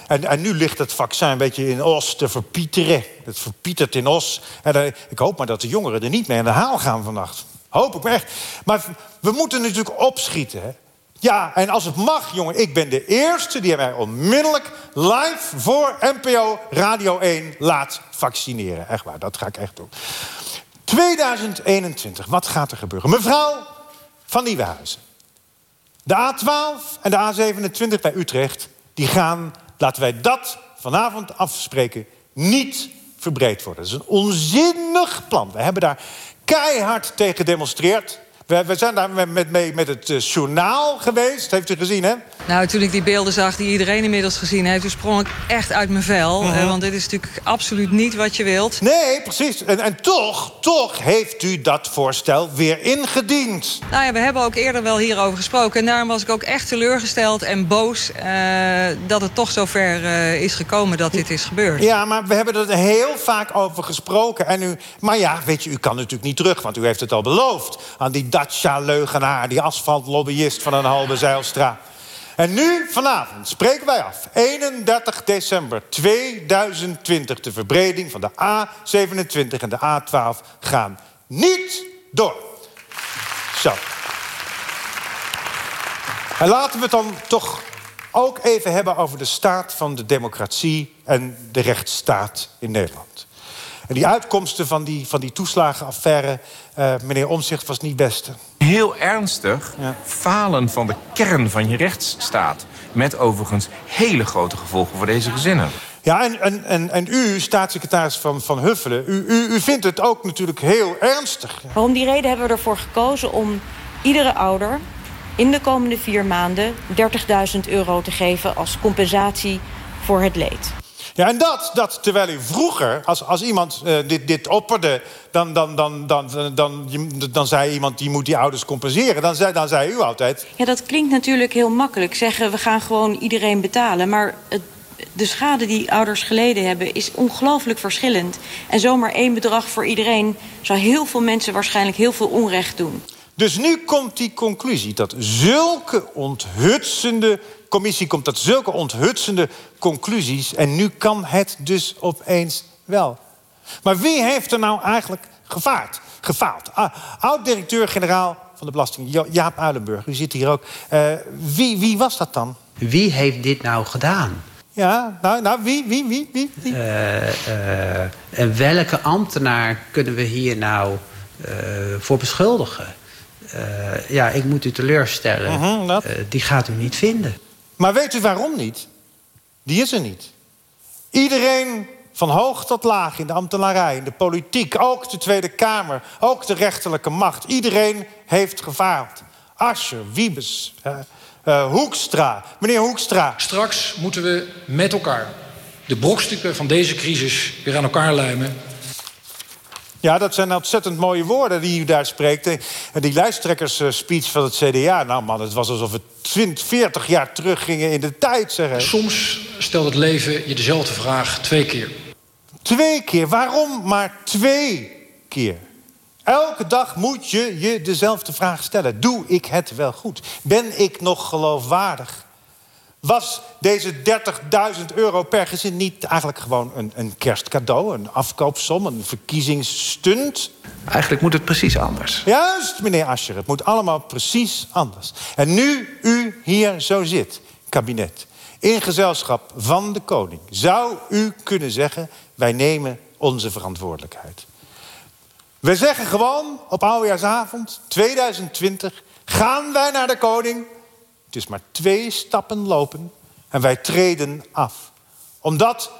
En, en nu ligt het vaccin een beetje in Os te verpieteren. Het verpietert in Os. En ik hoop maar dat de jongeren er niet mee aan de haal gaan vannacht. Hoop ik maar echt. Maar we moeten natuurlijk opschieten. Hè? Ja, en als het mag, jongen, ik ben de eerste die mij onmiddellijk live voor NPO Radio 1 laat vaccineren. Echt waar, dat ga ik echt doen. 2021, wat gaat er gebeuren? Mevrouw van Nieuwenhuizen. De A12 en de A27 bij Utrecht, die gaan, laten wij dat vanavond afspreken, niet verbreed worden. Dat is een onzinnig plan. We hebben daar keihard tegen gedemonstreerd. We, we zijn daar met, met, met het eh, journaal geweest. Heeft u gezien, hè? Nou, toen ik die beelden zag die iedereen inmiddels gezien heeft... toen sprong ik echt uit mijn vel. Eh, want dit is natuurlijk absoluut niet wat je wilt. Nee, precies. En, en toch, toch heeft u dat voorstel weer ingediend. Nou ja, we hebben ook eerder wel hierover gesproken. En daarom was ik ook echt teleurgesteld en boos... eh, dat het toch zover eh is gekomen dat dit is gebeurd. Ja, maar we hebben er heel vaak over gesproken. En u, maar ja, weet je, u kan natuurlijk niet terug, want u heeft het al beloofd. Aan die Dacia-leugenaar, die asfaltlobbyist van een halve Zijlstra. En nu, vanavond, spreken wij af. 31 december 2020. De verbreding van de A27 en de A12 gaan niet door. Zo. En laten we het dan toch ook even hebben over de staat van de democratie en de rechtsstaat in Nederland. En die uitkomsten van die, van die toeslagenaffaire, eh, meneer Omzicht, was niet best. Heel ernstig falen van de kern van je rechtsstaat. Met overigens hele grote gevolgen voor deze gezinnen. Ja, en, en, en, en u, staatssecretaris van, van Huffelen, u, u, u vindt het ook natuurlijk heel ernstig. Maar om die reden hebben we ervoor gekozen om iedere ouder in de komende vier maanden 30.000 euro te geven als compensatie voor het leed. Ja, en dat, dat terwijl u vroeger, als, als iemand eh, dit, dit opperde... Dan, dan, dan, dan, dan, dan, dan zei iemand, die moet die ouders compenseren. Dan zei, dan zei u altijd... Ja, dat klinkt natuurlijk heel makkelijk. Zeggen we gaan gewoon iedereen betalen. Maar de schade die ouders geleden hebben is ongelooflijk verschillend. En zomaar één bedrag voor iedereen zou heel veel mensen waarschijnlijk heel veel onrecht doen. Dus nu komt die conclusie dat zulke onthutsende commissie komt tot zulke onthutsende conclusies en nu kan het dus opeens wel. Maar wie heeft er nou eigenlijk gevaard? gefaald? Ah, Oud-directeur-generaal van de Belasting, Jaap Uilenburg, u zit hier ook. Eh, wie, wie was dat dan? Wie heeft dit nou gedaan? Ja, nou, nou wie, wie, wie, wie? wie? Eh, eh, en welke ambtenaar kunnen we hier nou voor beschuldigen? Eh, ja, ik moet u teleurstellen. Mhm, dat. Eh, die gaat u niet vinden. Maar weet u waarom niet? Die is er niet. Iedereen van hoog tot laag in de ambtenarij, in de politiek, ook de Tweede Kamer, ook de rechterlijke macht. Iedereen heeft gefaald. Ascher, Wiebes, eh, Hoekstra. Meneer Hoekstra. Straks moeten we met elkaar de brokstukken van deze crisis weer aan elkaar lijmen. Ja, dat zijn ontzettend mooie woorden die u daar spreekt. En die lijsttrekkersspeech van het CDA. Nou man, het was alsof we 20, 40 jaar terug gingen in de tijd, zeg. Soms stelt het leven je dezelfde vraag twee keer. Twee keer. Waarom maar twee keer? Elke dag moet je je dezelfde vraag stellen. Doe ik het wel goed? Ben ik nog geloofwaardig? Was deze 30.000 euro per gezin niet eigenlijk gewoon een, een kerstcadeau, een afkoopsom, een verkiezingsstunt? Eigenlijk moet het precies anders. Juist, meneer Ascher, het moet allemaal precies anders. En nu u hier zo zit, kabinet, in gezelschap van de koning, zou u kunnen zeggen: wij nemen onze verantwoordelijkheid. We zeggen gewoon op oudejaarsavond 2020 gaan wij naar de koning. Het is maar twee stappen lopen en wij treden af. Omdat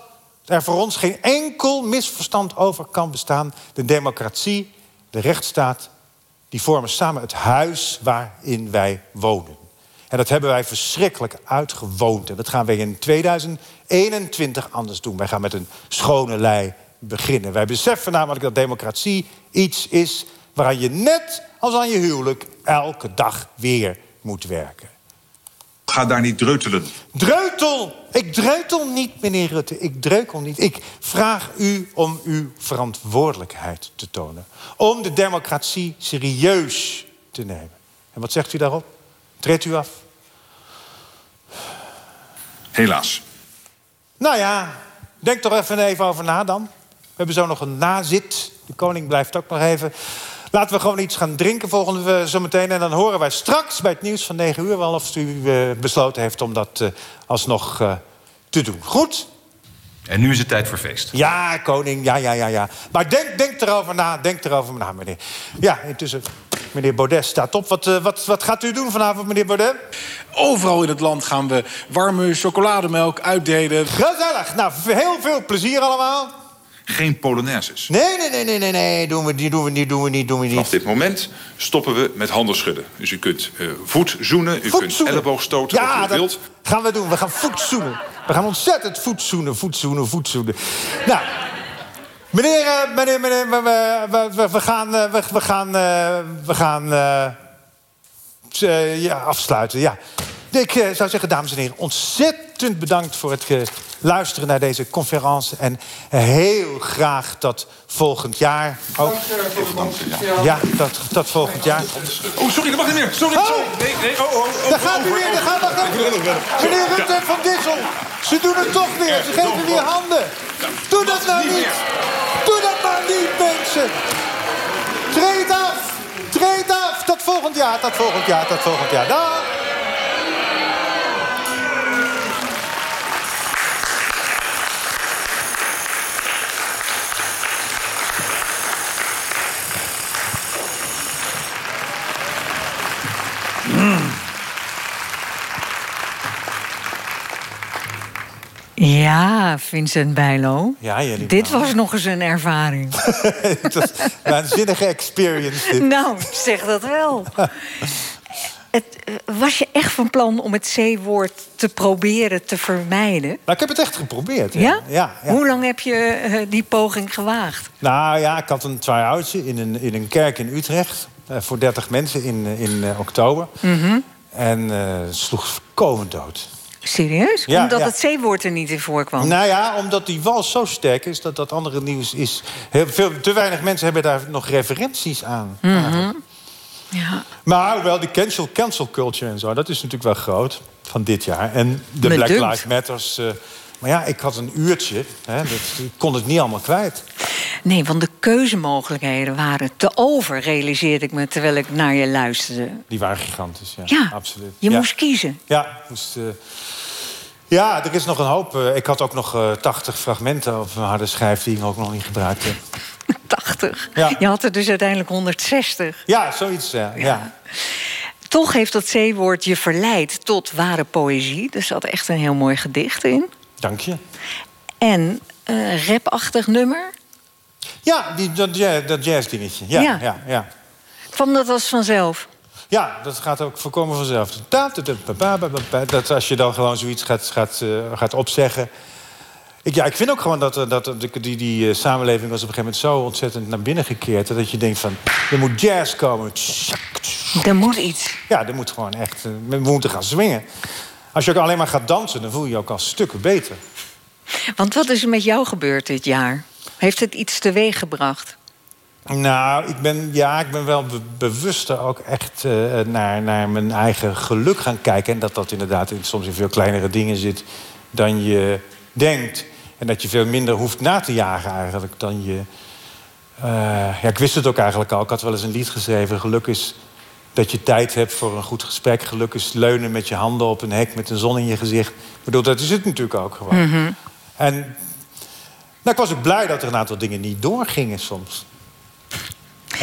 er voor ons geen enkel misverstand over kan bestaan. De democratie, de rechtsstaat, die vormen samen het huis waarin wij wonen. En dat hebben wij verschrikkelijk uitgewoond. En dat gaan wij in 2021 anders doen. Wij gaan met een schone lei beginnen. Wij beseffen namelijk dat democratie iets is waaraan je net als aan je huwelijk elke dag weer moet werken. Ga daar niet dreutelen. Dreutel! Ik dreutel niet, meneer Rutte. Ik dreukel niet. Ik vraag u om uw verantwoordelijkheid te tonen. Om de democratie serieus te nemen. En wat zegt u daarop? Treedt u af? Helaas. Nou ja, denk toch even, even over na dan. We hebben zo nog een nazit. De koning blijft ook nog even. Laten we gewoon iets gaan drinken volgende uh, zometeen. En dan horen wij straks bij het nieuws van 9 uur wel of u uh, besloten heeft om dat uh, alsnog uh, te doen. Goed? En nu is het tijd voor feest. Ja, koning, ja, ja, ja, ja. Maar denk, denk erover na, denk erover na, meneer. Ja, intussen, meneer Baudet staat op. Wat, wat, wat gaat u doen vanavond, meneer Baudet? Overal in het land gaan we warme chocolademelk uitdelen. Gezellig! Nou, heel veel plezier allemaal. Geen polonaises. Nee, nee, nee, nee, nee, nee. Doen we niet, doen we niet, doen we niet, doen we niet. Vanaf dit moment stoppen we met handen schudden. Dus u kunt uh, voet zoenen, u voet kunt zoenen. elleboog stoten ja, wat u dat wilt. gaan we doen. We gaan voet zoenen. We gaan ontzettend voet zoenen, voet zoenen, voet zoenen. Nou, meneer, uh, meneer, meneer, we, we, we, we gaan, we, we gaan, we gaan ja, afsluiten, ja. Ik uh, zou zeggen, dames en heren, ontzettend bedankt voor het luisteren naar deze conferentie. En heel graag tot volgend jaar. Ook. Ja, tot, tot volgend jaar. Oh, sorry, dat mag niet meer. Sorry, oh. sorry. Nee, nee, oh, oh, oh. Daar gaat u weer, daar gaat Meneer Rutte van Dissel, ze doen het toch weer. Ze geven weer handen. Doe dat nou niet. Doe dat nou niet, mensen. Treed af. Treed af. Tot volgend jaar, tot volgend jaar, tot volgend jaar. Dag. Ja, Vincent Bijlo. Ja, jullie dit was nog eens een ervaring. Het was een waanzinnige experience. Dit. Nou, zeg dat wel. Het, was je echt van plan om het C-woord te proberen te vermijden? Nou, ik heb het echt geprobeerd. Ja? Ja? Ja, ja. Hoe lang heb je uh, die poging gewaagd? Nou ja, ik had een try-outje in een, in een kerk in Utrecht. Uh, voor 30 mensen in, in uh, oktober. Mm -hmm. En sloeg voorkomen dood. Serieus? Ja, omdat ja. het C-woord er niet in voorkwam? Nou ja, omdat die wal zo sterk is dat dat andere nieuws is. Heel veel, te weinig mensen hebben daar nog referenties aan. Mm -hmm. Ja. Maar wel die cancel, cancel culture en zo, dat is natuurlijk wel groot van dit jaar. En de Me Black. Lives Matters. eh, maar ja, ik had een uurtje. Hè, dat, ik kon het niet allemaal kwijt. Nee, want de keuzemogelijkheden waren te over, realiseerde ik me terwijl ik naar je luisterde. Die waren gigantisch, ja. Ja, absoluut. Je ja. moest kiezen. Ja, moest, eh, ja, er is nog een hoop. eh, ik had ook nog eh 80 fragmenten op mijn harde schijf die ik ook nog niet gebruikt heb. 80. Ja. Je had er dus uiteindelijk 160. Ja, zoiets, ja. ja. Toch heeft dat C-woord je verleid tot ware poëzie. Er zat echt een heel mooi gedicht in. Dank je. En een rapachtig nummer. Ja, die, dat, jazz, dat jazzdingetje. Ja, Ja. ja. ja, Kwam dat als vanzelf? Ja, dat gaat ook voorkomen vanzelf. Dat als je dan gewoon zoiets gaat, gaat, eh, gaat opzeggen. Ik, ja, ik vind ook gewoon dat, eh, dat die, die, die eh, samenleving was op een gegeven moment zo ontzettend naar binnen gekeerd. Dat je denkt van, er moet jazz komen. Er moet iets. Ja, er moet gewoon echt, we moeten gaan swingen. Als je ook alleen maar gaat dansen, dan voel je je ook al stukken beter. Want wat is er met jou gebeurd dit jaar? Heeft het iets teweeg gebracht? Nou, ik ben, ja, ik ben wel be- bewuster ook echt eh, naar, naar mijn eigen geluk gaan kijken. En dat dat inderdaad in, soms in veel kleinere dingen zit dan je denkt. En dat je veel minder hoeft na te jagen eigenlijk dan je... eh, ja, ik wist het ook eigenlijk al. Ik had wel eens een lied geschreven. Geluk is dat je tijd hebt voor een goed gesprek. Geluk is leunen met je handen op een hek met een zon in je gezicht. Ik bedoel, dat is het natuurlijk ook gewoon. Mhm. En nou, ik was ook blij dat er een aantal dingen niet doorgingen soms.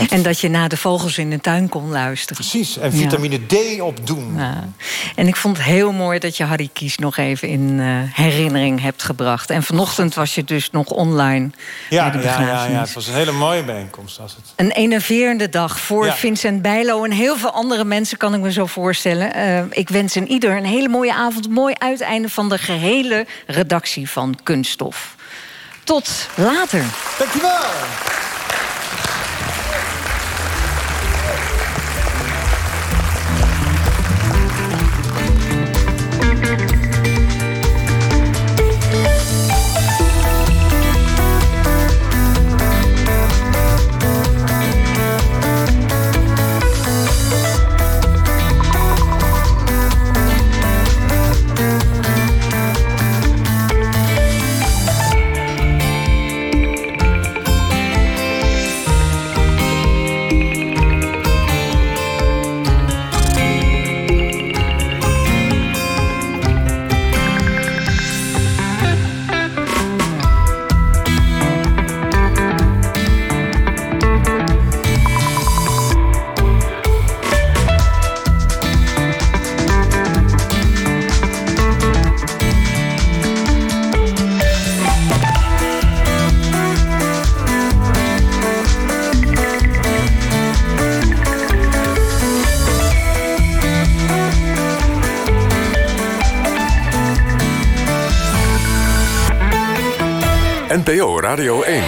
En dat je naar de vogels in de tuin kon luisteren. Precies, en vitamine D opdoen. Ja. En ik vond het heel mooi dat je Harry Kies nog even in eh, herinnering hebt gebracht. En vanochtend was je dus nog online Ja, bij de ja, ja, ja, het was een hele mooie bijeenkomst. Was het. Een enerverende dag voor. Vincent Bijlo en heel veel andere mensen, kan ik me zo voorstellen. Eh, ik wens een ieder een hele mooie avond, mooi uiteinde van de gehele redactie van Kunststof. Tot later. Dankjewel. Radio 1.